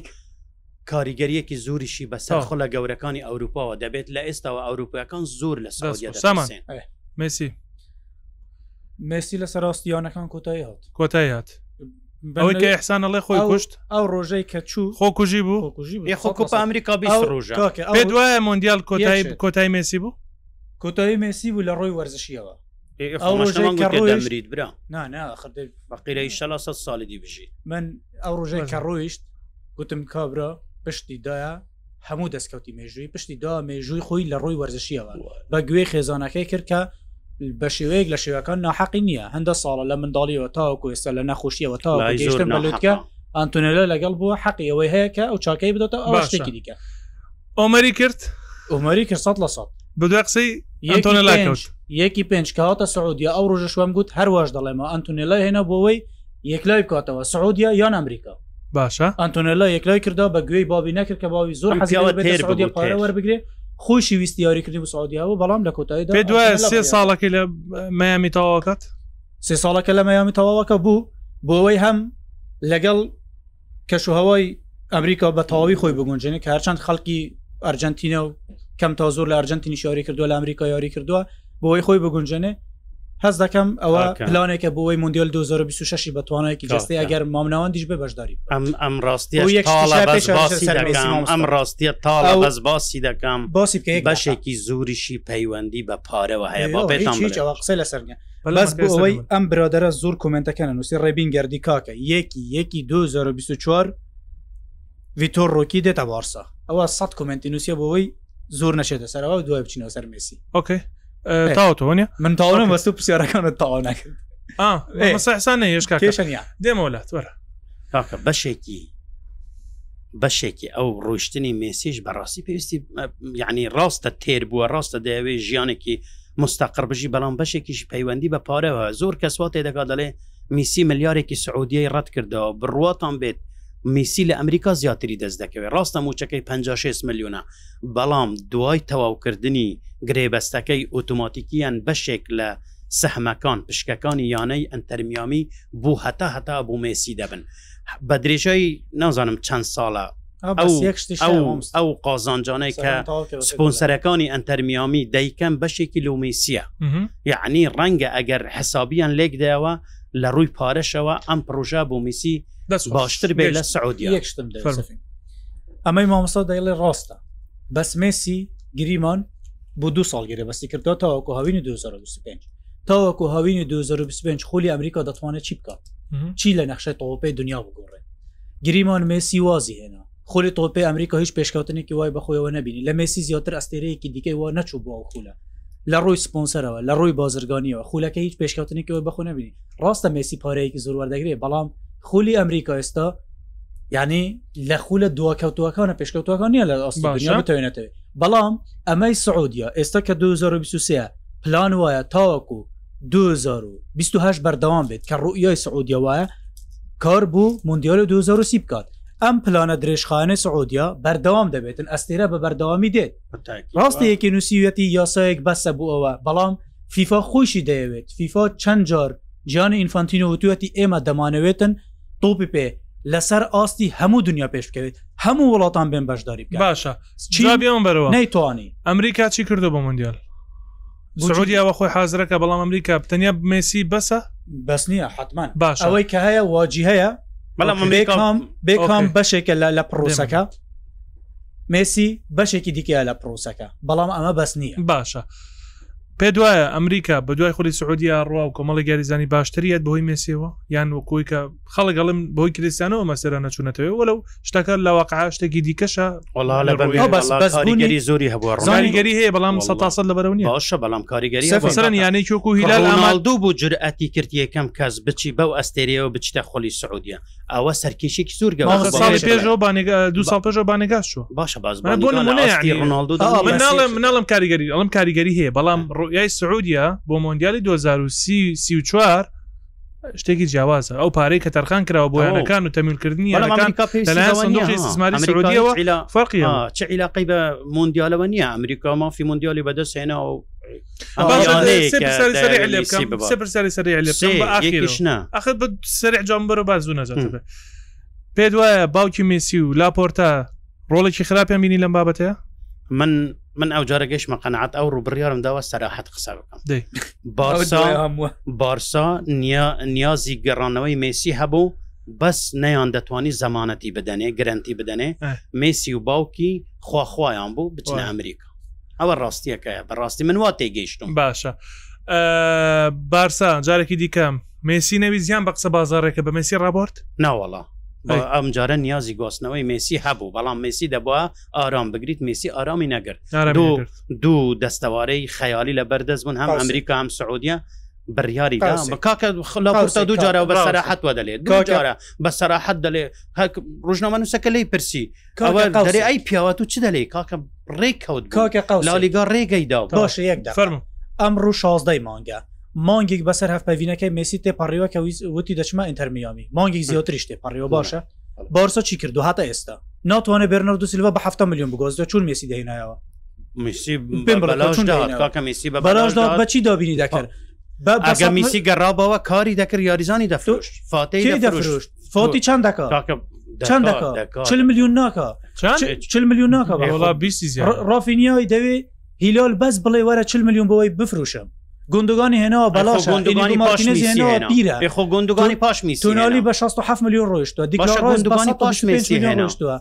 کاریگەریەکی زوریشی بەسەر خولە گەورەکانی ئەوروپاوە دەبێت لە ئێستاوە ئەوروپیەکان زۆر لە سعودیە دەسامان مسی مسی لە سەراستیانەکان کۆتایی هات کۆتایی هات ئەوەی کە ئەحسان ئەڵێ خۆی کوشت ئەو ڕۆژەی کە چوو خۆ کوژی بوو خۆ کۆپا ئەمریکا ڕژە پێ دوایە مۆندیال کۆتایی کۆتای مێسی بوو کۆتایی مێسی بوو لە ڕۆی وەرزشیەوە ئەوریت برا بەقیرەی شەلا سە ساڵی دی بژی من ئەو ڕۆژەی کە ڕۆیشت گوتم کابرا پشتی دایە هەموو دەستکەوتی مێژووی پشتی دا مێژووی خۆی لە ڕووی وەرزشیەوە بە گوێ خێزانەکەی کرد کە بە شێوەیەک لە شێوەکان ناحقی نییە هەندە ساڵە لە منداڵیەوە تاوەکو ئێستا لە نەخۆشیەوە تا گەشتن بە لوتکە ئەنتونێلە لەگەڵ بووە حەقی ئەوەی هەیە کە ئەو چاکەی بدەێتە ئەو شتێکی دیکە ئۆمەری کرد ئۆمەری کرد سە لە سە بدو قسەی یەکی پێنج کاتە سعودیا ئەو ڕژە شوم گوت هەروەش دەڵێمە ئەنتونێلای هێنا بۆەوەی یەکلای بکاتەوە سعودیا یان ئەمریکا باشە ئەنتۆنێلا یەکلای کردا بە گوێی باوی نەکرد کە باوی زۆر حەزیاوە پارە وەربگرێ خۆشی ویستی یاریکردنی بۆ سعودیاوە بەڵام لە کۆتاییدا پێ دوای سێ ساڵەکەی لە مەیامی تەواوکات سێ ساڵەکە لە مەیامی تەواوەکە بوو بۆەوەی هەم لەگەڵ کەشوهوای ئەمریکا بە تەواوی خۆی بگونجێنێک هەرچەند خەڵکی ئەرجنتینە و کەم تا زۆر لە ئەرجنتینی شاری کردووە لە ئەمریکا یاری کردووە بۆی خۆی بگونجێنێ هەز دەکەم ئەوە پلانێکە بۆی مندیل 2026 بە توانایکی جستی ئەگەر مامناوەندیش بێ بەشداری ئەم ئەم ڕاستی ئەم ڕاستیە تا بەس باسی دەکەم باسی بکە بەشێکی زوریشی پەیوەندی بە پارەوە هەیە بابێتان قسە لەسەر بەس بۆ ئەوەی ئەم برادرە زۆر کمنتەکەە نووسی ڕێبین گردی کاکە یەکی یەکی 2024 ڤیتۆر ڕۆکی دێتە بارسا ئەوە سە کمنتی نووسە بۆەوەی زۆر نەشێتە سەرەوە دوای بچینەوە سەر مسی ئۆکەی تاوتۆنی من تاوانم بەست و پرسیارەکانت تاوا نەکرد ئاسان هێشکا کێشەنیا دێمە وڵات وەرە کاکە بەشێکی بەشێکی ئەو ڕۆشتنی مێسیش بەڕاستی پێویستی یعنی ڕاستە تێر بووە ڕاستە دەیەوێ ژیانێکی مستقر بژی بەڵام بەشێکیشی پەیوەندی بە پارەوە هەیە زۆر کەس وا تێدەگات دەڵێ میسی ملیارێکی سعودیەی ڕەت کردەوە بڕواتان بێت میسی لە ئەمریکا زیاتری دەست دەکەوێت ڕاستە موچەکەی 56 میلیۆنە بەڵام دوای تەواوکردنی گرێبەستەکەی ئۆتوماتیکیان بەشێک لە سەحمەکان پشکەکانی یانەی ئەنتەرمیامی بۆ هەتا هەتا بۆ مێسی دەبن بە درێژایی نازانم چەند ساڵە ئەو قازانجانەی کە سپۆنسەرەکانی ئەتەرمیامی دەیکەم بەشێکی لۆمیسیە یعنی ڕەنگە ئەگەر حسابیان لێکدایەوە لە ڕووی پارەشەوە ئەم پرۆژە بۆ میسی باشتر بێ لە سعودی یەکشتم ئەمەی مامۆستا دەیڵێ ڕاستە بەس مسی گریمان بۆ دو ساڵ گرێ بەستی کردەوە تاوەکو هاوینی 2025 تاوەکو هاوینی 2025 خولی ئەمریکا دەتوانێت چی بکات چی لە نەخشەی تۆپی دنیا بگۆڕێت گریمان مێسی وازی هێنا خولی تۆپی ئەمریکا هیچ پێشکەوتنێکی وای بەخۆیەوە نبینی لە مێسی زیاتر ئەستێرەیەکی دیکەی وە نەچوو بۆ ئەو خولە لە ڕووی سپۆنسەرەوە لە ڕووی بازرگانیەوە خولەکە هیچ پێشکەوتنێکەوە بەخۆ نبینی ڕاستە مێسی پارەیەکی زۆر وەردەگرێ بەڵام خولی ئەمریکا ئێستا یعنی لە خولە دواکەوتوەکانە پێشکەوتوەکان نیە لە ئەستێنەتەوێت بەڵام ئەمەی سعودیە ئێستا کە دوو هەزار و بیست و سێ ە پلان وایە تاوەکو دوو هەزار و بیست و هەشت بەردەوام بێت کە ڕوئیای سعودیە وایە کار بو موندیال دوو هەزار و سی بکات ئەم پلانە درێژخایەنەی سعودیە بەردەوام دەبێتن ئەستێرە بە بەردەوامی دێت ڕاستەیەکی نووسیویەتی یاسایەک بەسە بۆ ئەوە بەڵام فیفا خۆشی دەیەوێت فیفا چەند جار جیانی ئینفانتینۆ وتویەتی ئێمە دەمانەوێتن تۆپی پێ لەسەر ئاستی هەموو دنیا پێش بکەوێت هەموو وڵاتان بێن بەشداری بکە باشە چیان بەرەوە نەیتوانی ئەمریکا چی کردو بە مندیال سعودیاوە خۆی حازرەکە بەڵام ئەمریکا بتەنیا مسی بەسە بەس نییە حتمان باش ئەوەی کە هەیە واجی هەیە بەڵام بێکام بێکام بەشێکە لە لە پرۆسەکە مسی بەشێکی دیکە لە پرۆسەکە بەڵام ئەمە بەس نییە باشە پێتوایە ئەمریکا بەدوای خولی سعودیە ڕوا و کۆمەڵی یاریزانی باشتری هەیەت بەهۆی مێسیەوە یان وەکۆی کە خەڵک ئەڵم بۆی کریسیانەوە مەسەرە نەچوونەتەوە وەلو شتەکە لە واقع شتێکی دیکەشە وڵا لە بەڵێ بەس- وڵا بەس کاریگەری بوونی- زۆری هەبووە ڕۆناڵدۆ. زانیگەری هەیە بەڵام وەڵڵا. سە تاسە لە بەرەو نیە باشە بەڵام کاریگەری سەفی هەبووە. سەرەن یانەی چۆک و هیلال ئاماد ڕۆناڵدۆ بوو جورئەتی کرد یەکەم کەس بچی بەو ئەستێرەیەوە بچیتە خولی سعودیە ئەوە سەرکێشێکی زۆر گە پێشەوە بانێگا دو ساڵ پێشەوە بانێگاش چوە باشە باز بۆ ناڵێم ناڵم کاریگەری ئەڵم کاریگەری هەیە بەڵام ڕۆیای سعودیا بۆ مۆندیالی 2024 شتێکی جیاوازە ئەو پارەی کە تەرخان کراوە بۆ یانەکان و تەمیلکردنی فەرقیەوە چ عیلاقی بە مۆندیالەوە نییە ئەمریکا مافی مۆندیالی بەدەستێنە و سەری جام بەرە باز زوو نەزات پێ وایە باوکی مێسی و لاپۆرتا ڕۆڵێکی خراپیان بینی لەم بابەتەیە من من ئەو جارە گەشتمە قەنەعات ئەو ڕوبڕیارم داوە سەراحەت قسە بکەم بارسا بارسا نیازی گەڕانەوەی مێسی هەبوو بەس نەیان دەتوانی زەمانەتی بدەنێ گرنتی بدەنێ مێسی و باوکی خواخوایان بوو بچنە ئەمریکا ئەوە ڕاستیەکەیە بەڕاستی من وا تێگەیشتم باشە بارسا جارێکی دیکەم مسی نەوی زیان بە قسە بازارێکە بە مسی ڕابرد ناوەڵا ئەم جارە نیازی گواستنەوەی مسی هەبوو بەڵام مسی دەبووە ئارام بگریت مسی ئارامی نەگرت دوو دەستەوارەی خەیالی لە بەردەست بوون هەم ئەمریکا هەم سعودیە بڕیاری کاکە خلاپرسا دوو جارە بە سەراحەت وە دەلێت دوو جارە بە سەراحەت دەلێ ڕژنامە نووسەکە لی پرسی ئەی پیاوە و چ دەلی کاکە ڕێککەوت کاکە قەلالیگا ڕێگەی دا باش یەک فەرم ئەمڕوو شازدەی مانگە مانگێک بەسەر هەفپەڤینەکەی مسی تێپەڕیوە کە وتی دەچمە ئینتەرمیامی مانگی زیاتریش تێپەڕیوە باشە بارسە چی کردو هاتە ئێستا ناتوانێ بێرنەر دو سیلڤ بە هەفتا میلیۆن بگۆزدە چون مسی دەهینایەوە بەچی دابینی دەکرد ئەگە میسی گەڕابەوە کاری دەکرد یاریزانی دەفرۆشت فاتەی دەفرۆشت فۆتی چەند دەکە چەند دەکە چل میلیون ناکە چل میلیون ناکە وڵا بیستی ڕافینیای دەوێ هیلال بەس بڵێ وەرە چل میلیون بۆی بفروشم گوندگانی هێناوە بەڵاش گوندگانی پیرە خۆ گوندگانی پاش میتونالی بە 16 میلیون ڕۆشتوە دیگوندگانی پاش میشتوە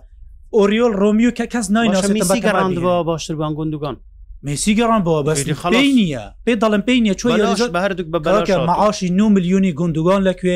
ئۆریۆل ڕۆمیو کە کەس ناینەوە باشتربان گوندگان مسی گەڕان بۆ بەس خڵی نییە پێ دەڵم پێی نیە چۆن بە هەردووک بە بەڵکە معاشی 9 میلیونی گوندگان لەکوێ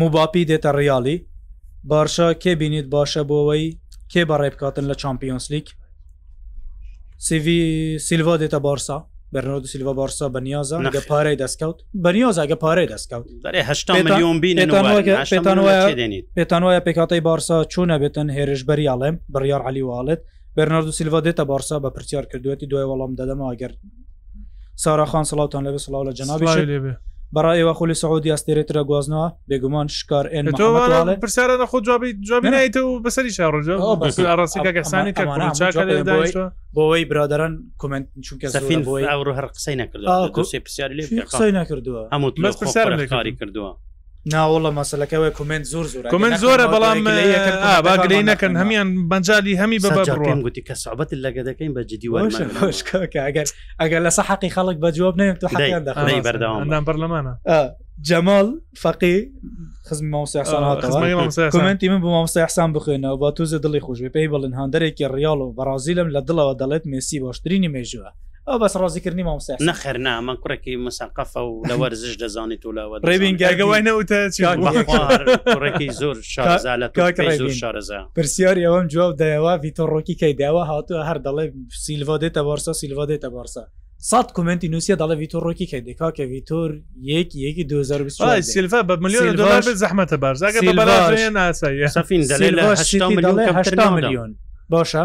مباپی دێتە ڕیالی بارشا کێ بینیت باشە بۆوەی کێ بەڕێ بکاتن لە چمپیۆنسلیک سیڤی سیلڤ دێتە بارسا بەرنۆدو سیلڤ بارسا بەنیازە گە پارەی دەستکەوت بەنیازەگە پارەی دەستکەوت پێتان وایە پێکاتەی بارسا چوونە بێتن هێرش بەری ئاڵێم بڕیاڕ علی واڵێت بەرناردو سیلڤا دێتە بارسا بە پرسیار کردوێتی دوای وەڵام دەدەمەوە گەر ساراخان سڵاوان لەبێ سڵاو لە جنابی لێبێ بەڕا ئێوە خولی سعودی ئەستێرێترە گوازنەوە بێگومان شکار پرسیارە نە خۆ جوابی جوابی نایتە و بەسەری شاڕۆژڕاستیکەسانی بۆەوەی برادران کومنت چونکە سەفین بۆی ئەوڕ هەر قسەی نەکردو قسەی نەکردووە هەموو پرسیارێکاری کردووە ناوەڵە مەسلەکە وە کومنت زۆر زۆر کومنت زۆرە بەڵام باگرەی نەکەن هەمان بەنجالی هەمی بە بڕۆم گوتی کە سوعبەت لەگە دەکەین بە جدی وەشکەگەر ئەگەر لەسە حەقی خەڵک بە جواب نێن تو حەیان دەخی بەردەوام بەرلەمانە جەماڵ فەقی خزم مامۆستی من بۆ مامۆستا حسان بخوێنەوە بە توزە دڵی خۆشێ پێی بڵن هاندەرێکی ڕیاڵ و بەڕازیلم لە دڵەوە دەڵێت مێسی باشترینی مێژوە ئەو بەس ڕازیکردنی مامۆستا نەخێر نا من کوڕێکی مسەقەفە و لە وەرزش دەزانیت و لە ڕێبین گەگەوای نەوتە کوڕێکی زۆر شارزا لە زۆر شارزا پرسیار ئەوەم جواب دایەوە ڤیتۆڕۆکی کەی داوە هاتووە هەر دەڵێ سیلڤۆ دێتە بارسا سیلڤۆ دێتە بارسا سات کومنتی نووسە دەڵێ ڤیتۆر ڕۆکی کە دێکا کە ڤیتۆر یەک یەکی 2020 سیلفا بە میلیۆن دلار زەحمەتە بارز ئەگە بە بەرازێن ئاساییە سەفین دەلێ لە میلیۆن باشە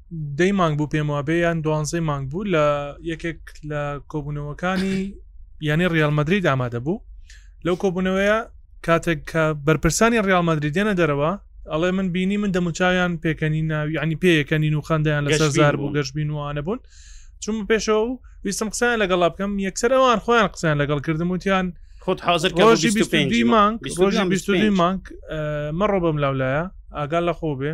دەی مانگ بوو پێم وابێ یان دوانزەی مانگ بوو لە یەکێک لە کۆبوونەوەکانی یانەی ڕیال مەدرید ئامادە بوو لەو کۆبوونەوەیە کاتێک کە بەرپرسانی ڕیال مەدرید دێنە دەرەوە ئەڵێ من بینی من دەموچاویان پێکەنی ناوی عنی پێیەکەنین و خەندیان لەسەر گەشبین زار بوو بوون. گەشبین وانە بوون چون پێشەوە و ویستم قسەیان لەگەڵا بکەم یەکسەر ئەوان خۆیان قسەیان لەگەڵ کردم وتیان خۆت حاضر کە بۆ ڕۆژی 25 22 مانگ ڕۆژی 22 مانگ ئە، مەڕۆ بەم لاولایە ئاگال لە خۆ بێ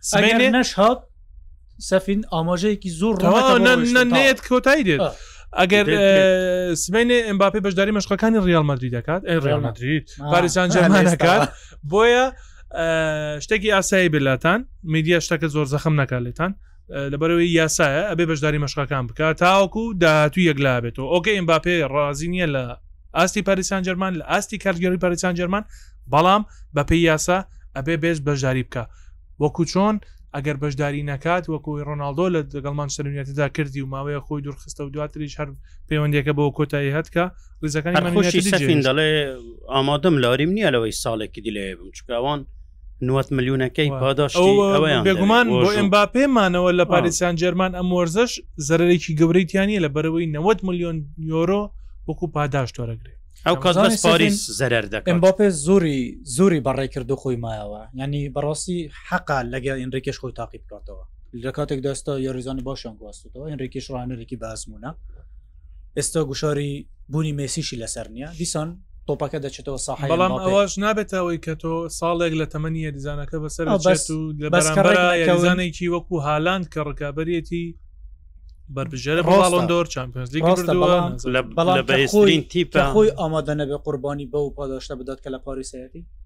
سبینێ نەشهاب سەفین ئاماژەیەکی زۆر نێت کۆتایی دێت ئەگەر سبینێ ئەمباپی بەشداری مەشقەکانی ریال مدرری دەکات ئەی ریال مدرید پاریسان جەمانەکات بۆیە شتێکی ئاسایی بلاتان میدیا شتەکە زۆر زەخم نەکە لێتان لەبەرەوەی یاسایە ئەبێ بەشداری مەشقەکان بکات تاوەکو داهاتوو یەکلا بێتەوە ئۆکە ئەمباپێ ڕازی نییە لە ئاستی پاریس سانجێرمان لە ئاستی کارگێڕی پاریس سانجێرمان بەڵام بەپێی یاسا ئەبێ بێست بەشداری بکا وەکو چۆن ئەگەر بەشداری نەکات وەکوی ڕۆناالدۆ لە دەگەڵ مانچەرونەتدا کردی و ماوەیە خۆی دوورخستە و دواتریش هەر پەیوەندەکە بۆ کۆتایی هەتکە ڕیزەکانی دەڵێ ئامادەم لاریم نییە لەوەی ساڵێکی دیلێ بم چکاوان نوت ملیونەکەی پاداشتی ئەویان بێگومان بۆ ئەم با پێمانەوە لە پاریسان جەرمان ئەم وەرزش زەرێکی گەورەیتیانی لە بەرەوەی 90 میلیۆن یۆرۆ وەکو پاداش تۆرەگرێت ئەو کاس پاریس زەرەر دەکەم با پێ زۆری زۆری بەڕێ کرد و خۆی مایەوە ینی بەڕاستی حەقا لەگەڵ ئینریکش خۆی تاقی بکاتەوە لە کاتێک دەستە یاریزانی باشیان گواستەوە ئینریکیش ڕانەرێکی باسمونە ئێستا گوشاری بوونی مێسیشی لەسەر نییە دیسان تۆپەکە دەچێتەوە ساحەی بەڵام ئەمباپێ. ئەوەش نابێتە ئەوەی کە تۆ ساڵێک لە تەمەنی یاریزانەکە بەسەر ئەو بەس- بچێت و لە بەس بەرامبەر کەڕێک نەکەون. یاریزانێکی وەکو هالاند کە ڕکابەرێتی بەربژێرە بە ڕاستە. باڵندۆر چمپیۆنز لیگی ڕاستە، بردووە بەڵام- نازانم. لە بەڵام لە کە خۆی بەهێزترین تیپە کە خۆی ئامادە نەبێ قوربانی بەو پاداشتە بدات کە لە پاریسەتی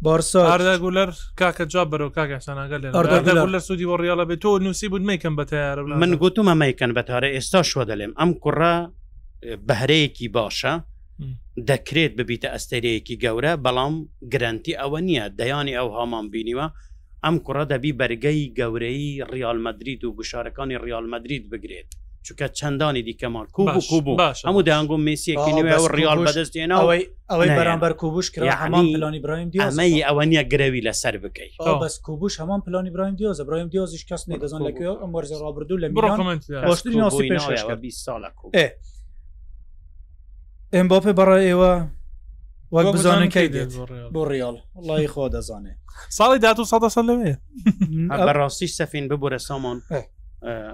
بارسا ئاردا گولەر کاکە جواب بەرەوە کاک حساناگە لێ ئاردا ئاردا گولەر. گولەر سوودی بۆ ڕیاڵە بێت تۆ نووسی بود میکەم بە تیارە بڵێ. من گوتومە مەیکەن بە تارە ئێستا شوە دەلێم ئەم کوڕە بەهرەیەکی باشە دەکرێت ببیتە ئەستێرەیەکی گەورە بەڵام گرنتی ئەوە نییە دەیانی ئەو هامان بینیوە ئەم کوڕە دەبی بەرگەی گەورەی ڕیال مەدرید و گوشارەکانی ڕیال مەدرید بگرێت چونکە چەندانی دیکەمان کوو بوو کوو بوو هەموو دەیانگۆ مێسیەکی نوێ و ڕیال بەدەست هێنا و ئەوەی بەرامبەر کوبوش کرا هەمان پلانی برایم دیۆز ئەمەی ئەوە نییە گرەوی لەسەر بکەیت بەس کوبوش هەمان پلانی برایم دیۆزە برایم دیۆزیش کەس نێ دەزان لەکوێ ئەم وەرزە ڕابردوو لە میلان باشترین ناسی پێشکەش کرد 20 ساڵە ئێم باپێ بەڕای ئێوە وەک بزانن کەی دێت بۆ ڕیاڵ وڵی خۆ دەزانێ ساڵی داات و سەدە سەر لەوێ بەڕاستی سەفین ببورە سامان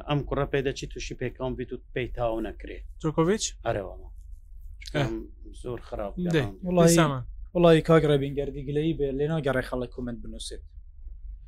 ئەم کوڕە پێ دەچی تووشی پێکان بیت و پێی تاو نەکرێت جۆکۆڤچ ئەرەوە زۆر خراپ وڵی کاک ڕێبینگەردی گلەی بێ لێ ناگەڕێ خەڵک کومنت بنووسێت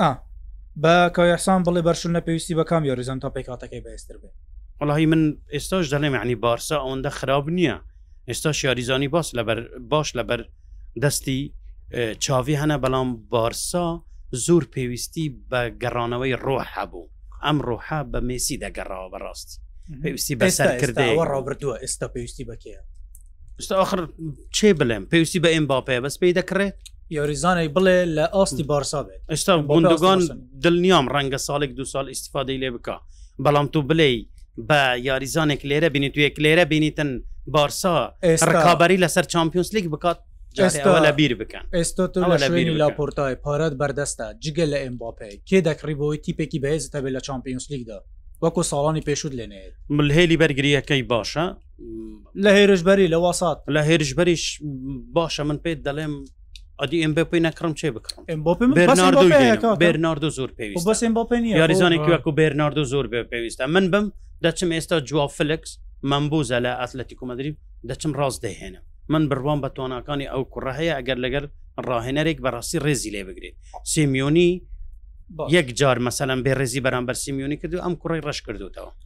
ئا بە کاویحسان بڵێ بەرشون نەپێویستی بەکام یاریزان تا پێکاتەکەی بەێستر بێ وڵی من ئێستاش دەڵێم عنی بارسا ئەوەندە خراپ نییە ئێستا شاریزانی باس لەبەر باش لەبەر دەستی چاوی هەنە بەڵام بارسا زۆر پێویستی بە گەڕانەوەی ڕۆح هەبوو ئەم ڕۆحە بە مێسی دەگەڕاوە بەڕاستی پێویستی بەسەرکردەوە ڕابردووە ئێستا پێویستی بەکەیە شتا آخر چێ بڵێم پێویستی بە ئێم باپەیە بەس پێی دەکڕێت یاریزانێک بڵێ لە ئاستی بارسا بێت ئێستا بۆندگان دڵنیام ڕەنگە ساڵێک دو سال ئیسیفادەی لێ بکە بەڵام تو بلێ بە یاریزانێک لێرە بینیت توێک لێرە بینیتن بارسا ڕکابی لەسەر چمپیۆنس لیک بکات لە بیر بکەن ئێستا تۆ لە شوێنی لاپۆرتای پارەت بەردەستە جگە لە ئێم باپەیە کێ دەکڕی بۆی تیپێکی بەهێزتە بێت لە چمپیۆنس لیکدا وەکو ساڵانی پێشوت لێنێت ملهێلی بەرگریەکەی باشە لە هێرشبەری لە وەسات لە هێرشبەریش باشە من پێت دەڵێم ئەدی ئەم بە پێی نەکڕم چێ بکڕم بێرناردۆ زۆر پێویست بەسم بۆ پێ یاریزانێکی وەکو بێرناردۆ زۆر بێ پێویستە من بم دەچم ئێستا جووا فلکس مەمبوزە لە ئەتلەتی کومەدریم دەچم ڕاست دەهێنم من بڕوان بە تۆناکانی ئەو کوڕە هەیە ئەگەر لەگەر ڕاهێنەرێک بەڕاستی ڕێزی لێ بگرێت سیمیۆنی یەک جار مەسەلەن بێ ڕێزی بەرامبەر سیمیۆنی کردو ئەم کوڕی ڕش کردوتەوە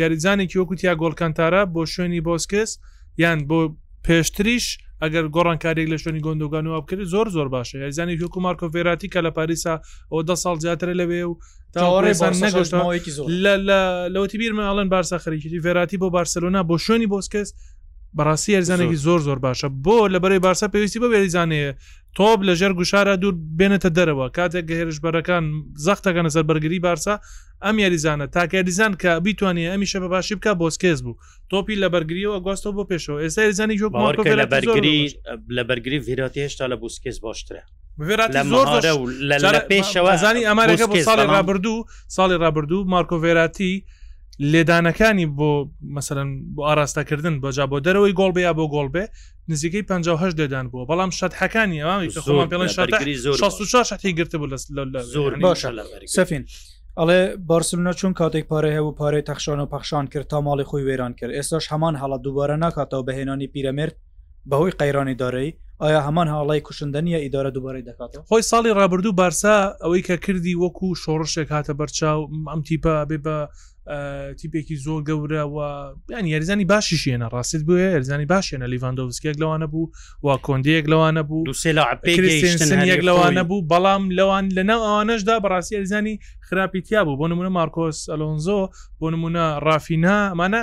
یاریزانێکی وەکو تیاگۆ ئەلکانتارا بۆ شوێنی بۆسکێس یان بۆ پێشتریش ئەگەر گۆڕانکاریێک لە شوێنی گۆندۆگان و بکرێت زۆر زۆر باشە یاریزانی وەکو مارکۆ ڤێراتی کە لە پاریسا ئەوە ده ساڵ زیاترە لەوێ و تاوەڕێزان نەگەشتەوەیەکی زۆر لەوەتی بیرمە ئەڵەن بارسا خەریکی ڤێراتی بۆ بارسلۆنا بۆ شوێنی بۆسکێس بەڕاستی یاریزانێکی زۆر زۆر باشە بۆ لە بەرەی بارسا پێویستی بە وێریزانەیە تۆپ لەژێر گوشارە دوور بێنێتە دەرەوە کاتێک گە هێرش بەرەکان زەختەکەنە سەر بەرگری بارسا ئەم یاریزانە تاکە یاریزان کە بیتوانیە ئەمیشە بە باشی بکە بۆسکێز بوو تۆپی لە بەرگریەوە گواستەوە بۆ پێشەوە ئێستا یاریزانی جۆک مارکۆ لە ڤێراتی زۆر بەرگری لە بەرگری ڤێراتی هێشتا لە بوسکێز باشترە ڤێراتی لە زۆر مهارە و لە لە پێشەوە زانی ئەمارەکە بۆ بوسکێز، ساڵی بەڵام- ڕابردوو ساڵی ڕابردوو مارکۆ ڤێراتی لێدانەکانی بۆ مەسەرەن بۆ ئاراستەکردن بەجا بۆ دەرەوەی گۆڵ بێ یا بۆ گۆڵ بێ نزیکەی پەنجا و هەشت لێدان بووە بەڵام شەتحەکانی ئەوانی کە خۆمان پێڵێن شەتەکری زۆر شەست و چوار شەتحی گرتبوو لە لە زۆر یعنی باشە لە بەرگری. سەفین ئەڵێ بارسلونا چون کاتێک پارەی هەبوو پارەی تەخشان و پەخشان کرد تا ماڵی خۆی وێران کرد ئێستاش هەمان هەڵە دووبارە ناکاتەوە بە هێنانی پیرەمێرد بەهۆی قەیرانی دارایی ئایا هەمان هەڵەی کوشندە نییە ئیدارە دووبارەی دەکاتەوە خۆی ساڵی ڕابردوو بارسا ئەوەی کە کردی وەکو شۆڕشێک هاتە بەرچاو ئەم تیپە بێ بە تیپێکی زۆر گەورە و بیان یاریزانی باشیشێنە ڕاستت بووە یاریزانی باشێنە لیڤاندۆڤسکێک لەوانە بوو و کۆندەیەک لەوانە بوو دوسێلاپێک لەوانە بوو بەڵام لەوان لە ناو ئەوانەشدا بەڕاستی یاریزانی خراپی تیا بوو بۆ نمونە مارکۆس ئەلۆنزۆ بۆ نمونە ڕافینا ئەمانە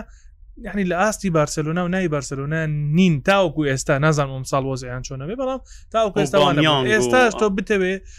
یعنی لە ئاستی بارسلۆنا و ناوی بارسلۆنا نین تاوەکو ئێستا نازانم ساڵ وەزیان چۆنەوێ بەڵام تاوکو ئێستا ئێستا تۆ بتەوێ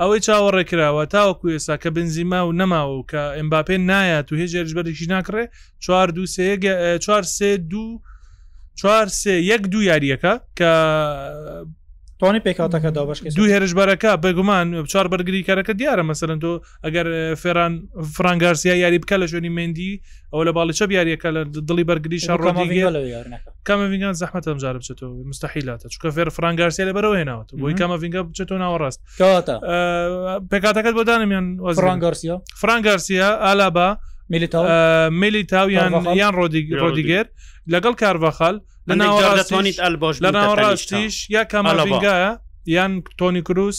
ئەوەی چاوەڕێ کراوە تاوەکو ئێستا کە بنزیما و نەماوە و کە ئێمباپێ نایات و هێچ یاریزبەرێکیش ناکڕێ چوار دوو سێ یەک ە، چوار سێ دوو چوار سێ یەک دوو یارییەکە کە تۆنی پێکاتەکە دا بەشکە دوو هێرشبەرەکە بێگومان چوار بەرگریکەرەکە دیارە مەسەرەن تۆ ئەگەر اه، فێران فرانگارسیا یاری بکە لە شوێنی مێندی ئەوە لە باڵی چەپ یاریەکە لە دڵی بەرگری شەڕۆدیگە لەوێ یارنەکە کامەڤینگان زەحمەتە ئەم جارە بچێتەوە بێ مستحیلاتە چونکە فێر فران گارسیا لە بەرەوە هێناوەتە بۆی مهم. کامەڤینگا بچێتەوە ناوەڕاست کەواتە ئە، پێکاتەکەت بۆ دانمیان فران گارسیا فران گارسیا ئالابا میلیتاو ئە، ملی تاویان کارڤاخال. یان ڕۆدیگ- یان ڕۆدیگێر لەگەڵ کارڤاخال لە هەندێک جار ناوەڕاستیش دەتوانیت ئەلباش لە بوتە تەنیشتە. ناوەڕاستیش یا کاماڤینگایە یان تۆنی کروس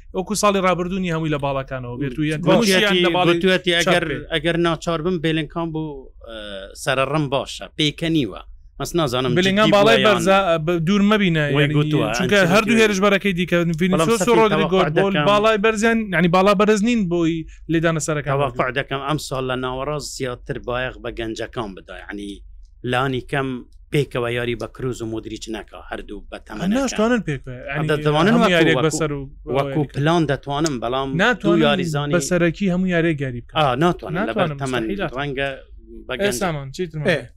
وەکو ساڵی رابردوو نیە هەمووی لە باڵەکانەوە بێت و یەک گوتویەتی لە باڵی گوتویەتی ئەگەر ئەگەر ناچار بم بێلنکان بۆ سەرڕم باشە پێکە نیوە مەس نازانم بلنگان باڵای بەرزە دوور مەبینە یعنی گوتوە چونکە هەردوو هێرش بەرەکەی دیکە ڤینیسۆس و رۆدریگۆ بۆل باڵای بەرزیان یعنی باڵا بەرز نین بۆی لێدانە سەرەکە واقع دەکەم ئەم ساڵ لە ناوەڕاست زیاتر بایەخ بە گەنجەکان بدا یعنی لانی کەم پێکەوە یاری بە کروز و مدریچ ناکە هەردوو بە تەمەناشتوانن پێکسەر و وەکو پلان دەتوانم بەڵام ناتۆ یاریزانی بەسەرەکی هەموو یارێک گەری ناتوان لەبەر تەمەنی ڕەنگە بەگەسامان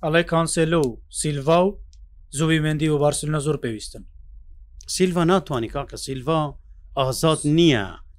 ئەڵێ کانسێلو و سیلڤا و زووی مندی و بارسلنە زۆر پێویستن سیلڤ ناتوانانی کاکە سیلڤ ئازاد نییە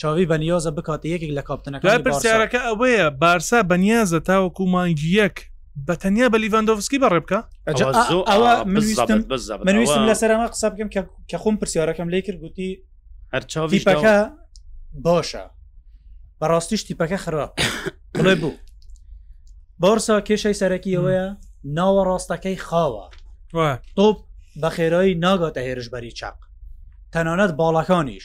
چاڤی بەنیازە بکاتە یەکێک لە کاپتنەکانی بارسا. دوای پرسیارەکە ئەوەیە بارسا بەنیازە تاوەکو مانگی یەک بەتەنیا بە لیڤاندۆڤسکی بەڕێ بکە؟ ئەوە منویستم لەسەر ئەمە قسە بکەم کە خۆم پرسیارەکەم لی کرد گوتی هەرچاویپەکە باشە بەڕاستیش تیپەکە خراپ بڵێ بوو بارسا کێشەی سەرەکی ئەوەیە ناوە ڕاستەکەی خاوە تۆپ بە خێرایی ناگاتە هێرشبەری چاق تەنانەت باڵەکانیش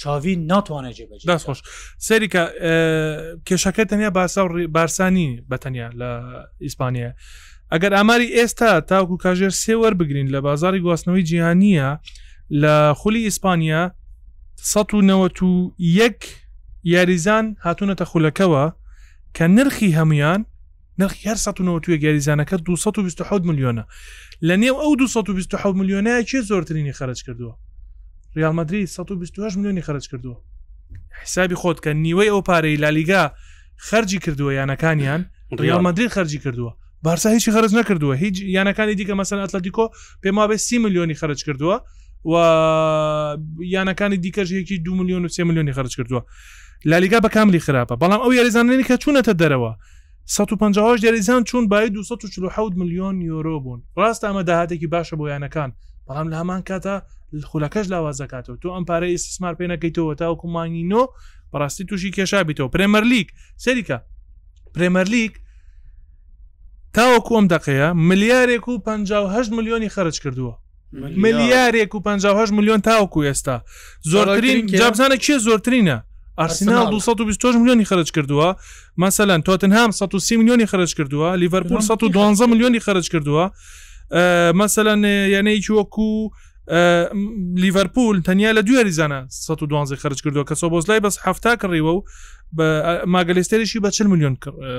چاوی ناتوانێت جێ بەجێ دەست خۆش سەریکە کێشەکە تەنیا باسا و بارسانی بەتەنیا لە ئیسپانیا ئەگەر ئاماری ئێستا تاوکو کاژێر سێ وەربگرین لە بازاری گواستنەوەی جیهانیە لە خولی ئیسپانیا 1991 یاریزان هاتوونەتە خولەکەوە کە نرخی هەمویان نرخی هەر ١٩١ یاریزانەکە ٢٢٧ ملیۆنە لە نێو ئەو ٢٢ۊ ملیۆنە چێ زۆرترینی خەرج کردووە ریال مدرری 128 ملیۆنی خەرج کردووە حسابی خۆت کە نیوەی ئەو پارەی لالیگا خەرجی کردووە یانەکانیان ریال مدرری خەرجی کردووە بارسا هیچی خەرج نەکردووە هیچ یانەکانی دیکە مەسەن ئەتلەتیکۆ پێما بێ سی ملیۆنی خەرج کردووە و یانەکانی دیکەش یەکی دو میلیۆن و سێ میلیۆنی خەرج کردووە لالیگا بە کاملی خراپە، بەڵام ئەو یاریزانانەی کە چوونەتە دەرەوە، سەد و پەنجا و هەشت یاریزان چوون، بایی دوو سەد و چل و حەوت ملیۆن یۆرۆ بوون. ڕاستە ئەمە داهاتێکی باشە بۆ یانەکان، بەڵام لە هەمان کاتدا خولەکەش لاواز دەکاتەوە. تۆ ئەم پارەیە ئیستسمار پێ نەکەیتەوە تاوەکو مانگی نۆ، بەڕاستی تووشی کێشابیتەوە. پرێمەرلیگ، سەیرکە، پرێمەرلیگ تاوەکو ئەم دەقەیە ملیارێک و پەنجا و هەشت ملیۆنی خەرجکردووە. ملیارێک و 5 میلیۆن تاوکو ئێستا زۆرترین جابزانە کێ زۆرترینە ئارسنال 220 میلیۆنی خرج کردووە مەسەەن تۆتنهام 130 میلیۆنی خرج کردووە لیڤەرپول 112 میلیۆنی خرج کردووە مەسەەن یانەیەکی وەکو لیڤەرپول تەنیا لە دوێری زانە 112 خرج کردووە کە سۆبۆس لای بەس هەفتا کڕیوە و بە ماگەلستێریشی بە چ میلیۆن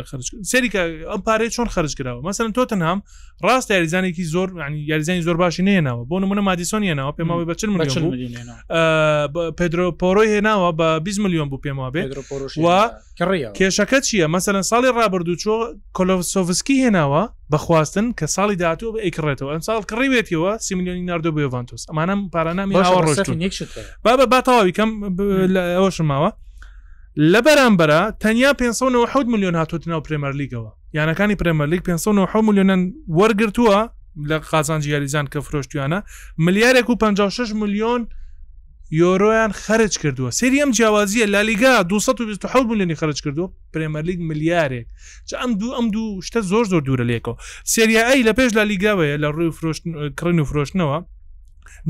خرج سەریکە ئەم پارەی چۆن خرج کراوە مەسەن تۆتنهام ڕاستە یاریزانێکی زۆر ینی یاریزانی زۆر باشی نێناوە بۆ نمونە مادیسۆن هێناوە پێماوەی بە چل ملیۆن چل بوو. ملیۆن هێنا. آه، ب- پێدرۆ پۆرۆی هێناوە بە 20 ملیۆن بوو پێمەوە بێت پێدرۆ پۆرۆشی و هێنا. کڕیەوە. کێشەکە چییە مەسەن ساڵی ڕابردوو چۆ کۆلۆسۆفسکی هێناوە بەخواستن کە ساڵی داهاتوو بە ئەیکڕێتەوە ئەم ساڵ کڕیوێتەوە سی میلیۆنی نردۆ بێوانتۆس ئەمانم پارانامی باشە، ئاوە ڕۆشتون ڕەسەفین یەک شت هەیە. بابە با تەواوی کەم ب- لە ئەوەشم ماوە لە بەرامبەرا تەنیا پێنج سەد و نەوەد و حەوت ملیۆن هاتووەتە ناو پرێمەرلیگەوە، یانەکانی پرێمەرلیگ پێنج سەد و نەوەد و حەوت ملیۆنیان وەرگرتووە لە قازانجی یاریزان کە فرۆشتوویانە، ملیارێک و پەنجا و شەش ملیۆن یۆرۆیان خەرج کردووە، سەیری ئەم جیاوازییە، لالیگا دوو سەد و بیست و حەوت ملیۆنی خەرج کردووە، پرێمەرلیگ ملیارێک، جا ئەم دوو ئەم دوو شتە زۆر زۆر دوورە لەیەکەوە، سێریا ئەی لە پێش لالیگاوەیە لە ڕووی فرۆشتن کڕین و فرۆشتنەوە،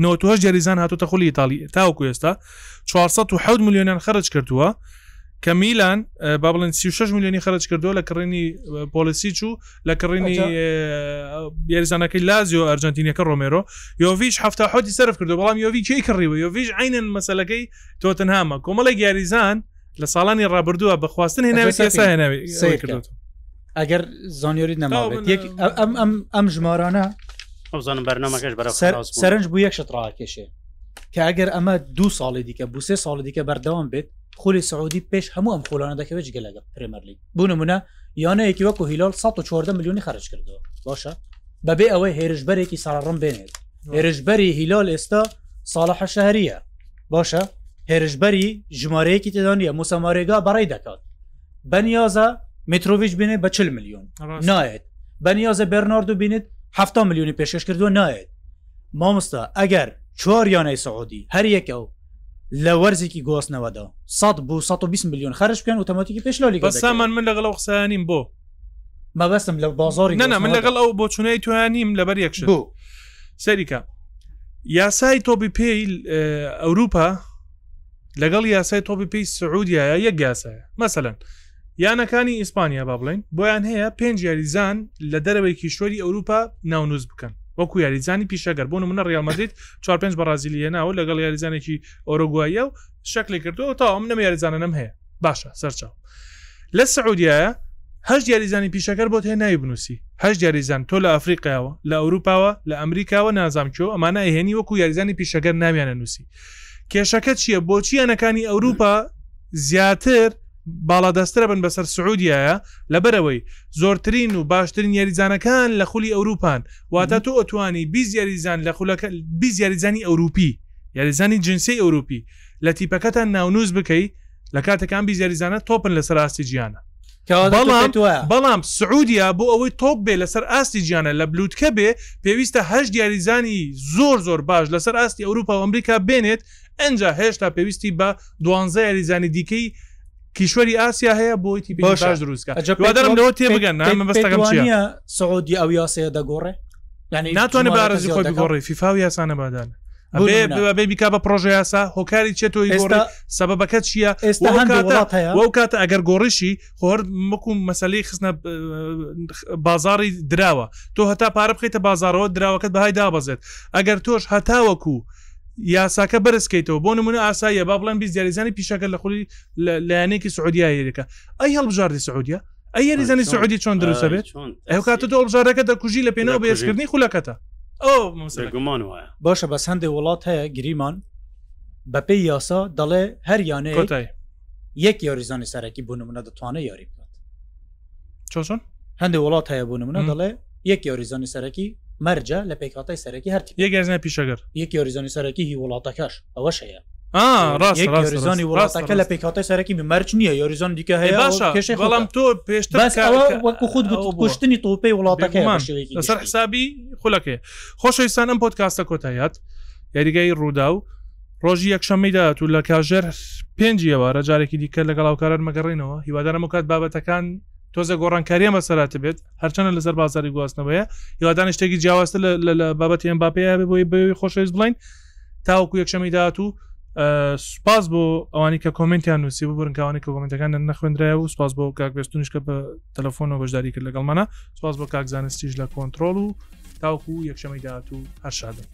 نەوەد و هەشت یاریزان هاتووەتە خولی ئیتاڵی تاوەکو ئێستا، چوار سەد و حەوت ملیۆنیان خەرج کردووە کە میلان با بڵێن 36 ملیۆنی خەرج کردو لە کڕینی پۆلیسی چوو لە کڕینی یاریزانەکەی لازیۆ ئەرجنتینەکە ڕۆمێرۆ یۆڤش هەفتا حوتی سرف کردو بەڵام یۆڤی کێی کڕیوە یۆڤش عینەن مەسلەکەی تۆتنهامە کۆمەڵی یاریزان لە ساڵانی ڕابردووە بەخواستن هێناوی سێسا هێناوی سیر کردو ئەگەر زانیۆری نەماڵێت ئەم ئەم ئەم ژمارانە ئەوزانم بەرنمەکەش بەرە سەرنج بوو یەکشت ڕاکێشێ کە ئەگەر ئەمە دو ساڵی دیکە بوسێ ساڵی دیکە بەردەوام بێت خولی سعودی پێش هەموو ئەم خولانە دەکەوێت گە لەگە پرێمەرلی بوون منە یانەیەکی وەکو هیلال 14 میلیۆنی خرج کردەوە باشە بەبێ ئەوەی هێرشبەرێکی ساڕڕم بێنێت هێرشبەری هیلال ئێستا ساڵە حەشەهریە باشە هێرشبەری ژمارەیەکی تێدانە موسەمارێگا بەڕی دەکات بەنیازە مترۆڤچ بینێ بە 40 میلیۆن نایەت بەنیازە بەرناردو بینێت ه میلیۆنی پێشش کردووە نایەت مامۆستا ئەگەر چوار یانەی سعودی هەر یەکەو لە وەرزێکی گواستنەوەدا سەد بۆ سەد و بیست ملیۆن خەرج بکەن ئۆتۆماتیکی پێش لە لیگا بە دەکەوێت. سامان من لەگەڵ ئەو قسەیان نیم بۆ مەبەستم لە بازاری نەنا من گواستنەوەدا. لەگەڵ ئەو بۆ چونەی تویان نیم لەبەر یەکشت بۆ سەریکە یاسای تۆپی پێی اه، ئەوروپا لەگەڵ یاسای تۆپی پێی سعودیایە یەک یاسایە مەسەەن یانەکانی ئیسپانیا با بڵێین بۆیان هەیە پێنج یاریزان لە دەرەوەی کیشوەری ئەوروپا ناونووس بکەن وەکو یاریزانی پیشەگەر بۆ منە ڕیال مەدید 4 پێنج بەڕازیلی هێناوە لەگەڵ یاریزانێکی ئۆرۆگوایە و شکلی کردو تا ئەم نەم یاریزانەم هەیە باشە سەرچاو لە سعودیایە هەش یاریزانی پیشەکەر بۆت هەیە ناوی بنووسی هەش یاریزان تۆ لە ئەفریقاوە لە ئەوروپاوە لە ئەمریکاوە نازام چۆ ئەمانە ئەهێنی وەکو یاریزانی پیشەگەر ناویانە نووسی کێشەکە چییە بۆچیانەکانی ئەوروپا زیاتر باڵادەسترەبن بەسەر سعودیایە لەبەرئەوەی زۆرترین و باشترین یاریزانەکان لە خولی ئەوروپان واتە تۆ ئەتوانی بیست یاریزان لە خولەکە بیست یاریزانی ئەوروپی یاریزانی جنسی ئەوروپی لە تیپەکەتان ناونووس بکەی لە کاتەکان بیست یاریزانە تۆپن لەسەر ئاستی جیانە کەواتە تۆ بەڵام پێت وایە بەڵام سعودیا بۆ ئەوەی تۆپ بێ لەسەر ئاستی جیانە لە بلوتکە بێ پێویستە هەشت یاریزانی زۆر زۆر باش لەسەر ئاستی ئەوروپا و ئەمریکا بێنێت ئنجا هێشتا پێویستی بە دوانزە یاریزانی دیکەی کیشوەری ئاسیا هەیە بۆی تیپی باش باشە. دروستکە ئەجە پێت دوادرم واب- لەوە پێت- تێبگەن پێت- نامە بەستەکەم پێت چیە وانییە سعودی ئەو یاسەیە دەگۆڕێ یعنی ناتوانێت جماوەکە بارزی خۆی زیادەکە. بگۆڕی فیفا و یاسانە بادان بۆ نمونە. بێ بیکا بە پرۆژە یاسا هۆکاری چێت تۆی گۆڕی ئێستا سەبەبەکە چییە ئێستا وەو هەندێک کاتە- وڵات هەیە وەو کاتە ئەگەر گۆڕیشی خۆر مەکو مەسلەی خستنە ب- بازاری دراوە تۆ هەتا پارە بخیتە بازارەوە دراوەکەت بەهای دابەزێت ئەگەر تۆش هەتاوەکو یاساکە بەرز کەیتەوە بۆ نمونە ئاساییە با بڵێن بیست یاریزانی پیشەکە لە خولی لایەنێکی سعودیا یاریەکە ئەی هەڵبژاردی سعودیا ئەی یاریزانی سعودی چۆن دروستە بێت ئەو کاتە تۆ هەڵبژارەکە دەکوژی لە پێناو بەهێزکردنی خولەکەتە ئەو گومان وایە باشە بەس هەندێک وڵات هەیە گریمان بەپی یاسا دەڵێ هەر یانەیە یەک یاریزانی سەرەکی بۆ نمونە دەتوانێت یاری بکات چۆن هەندێک وڵات هەیە بوون منە دەڵێ یەک یۆریزۆنی سەرەکی مەرجە لە پێکاتای سەرەکی هەر یەکزنە پیشەگەر یەک یۆریزۆنی سەرەکی هی وڵاتەکەش ئەوە شەیە ڕاستزانی وڵاتەکە لە پێکاتی سەرەکی بمەرج نییە یۆریزۆن دیکە هەیە باشە بەڵام تۆ پێشتر وەکو خود کوشتنی تۆپی وڵاتەکە لەسەر حسابی خولەکەی خۆشەویستان ئەم پۆتکاستە کۆتایات یاریگای ڕوودا و ڕۆژی یەکشەمەی داهاتوو لە کاژێر پێنج ئێوارە جارێکی دیکە لەگەڵ هاوکاران مەگەڕینەوە هیوادارم و کات بابەتەکان تۆزە گۆڕانکاریە مەسەرات بێت هەرچەنە لەسەر بازاری گواستنەوەیە هیوادان شتێکی جیاوازتە لە بابەت ئەم باپەیە بۆی بەوی خۆشەویست بڵین تاوەکو یەکشەمی داهاتوو سوپاس بۆ ئەوانی کە کۆمنتیان نووسی ببرن کاوانی کە کۆمنتەکان نەخوێنرای و سوپاس بۆ کاکبێستونیش کە بە تەلەفۆنەوە بەشداریکرد لەگەڵمانە سوپاس بۆ کاکزانستیش لە کۆنتترۆل و تاوەکو یەکشەمەی داهاتوو هەر شادبن.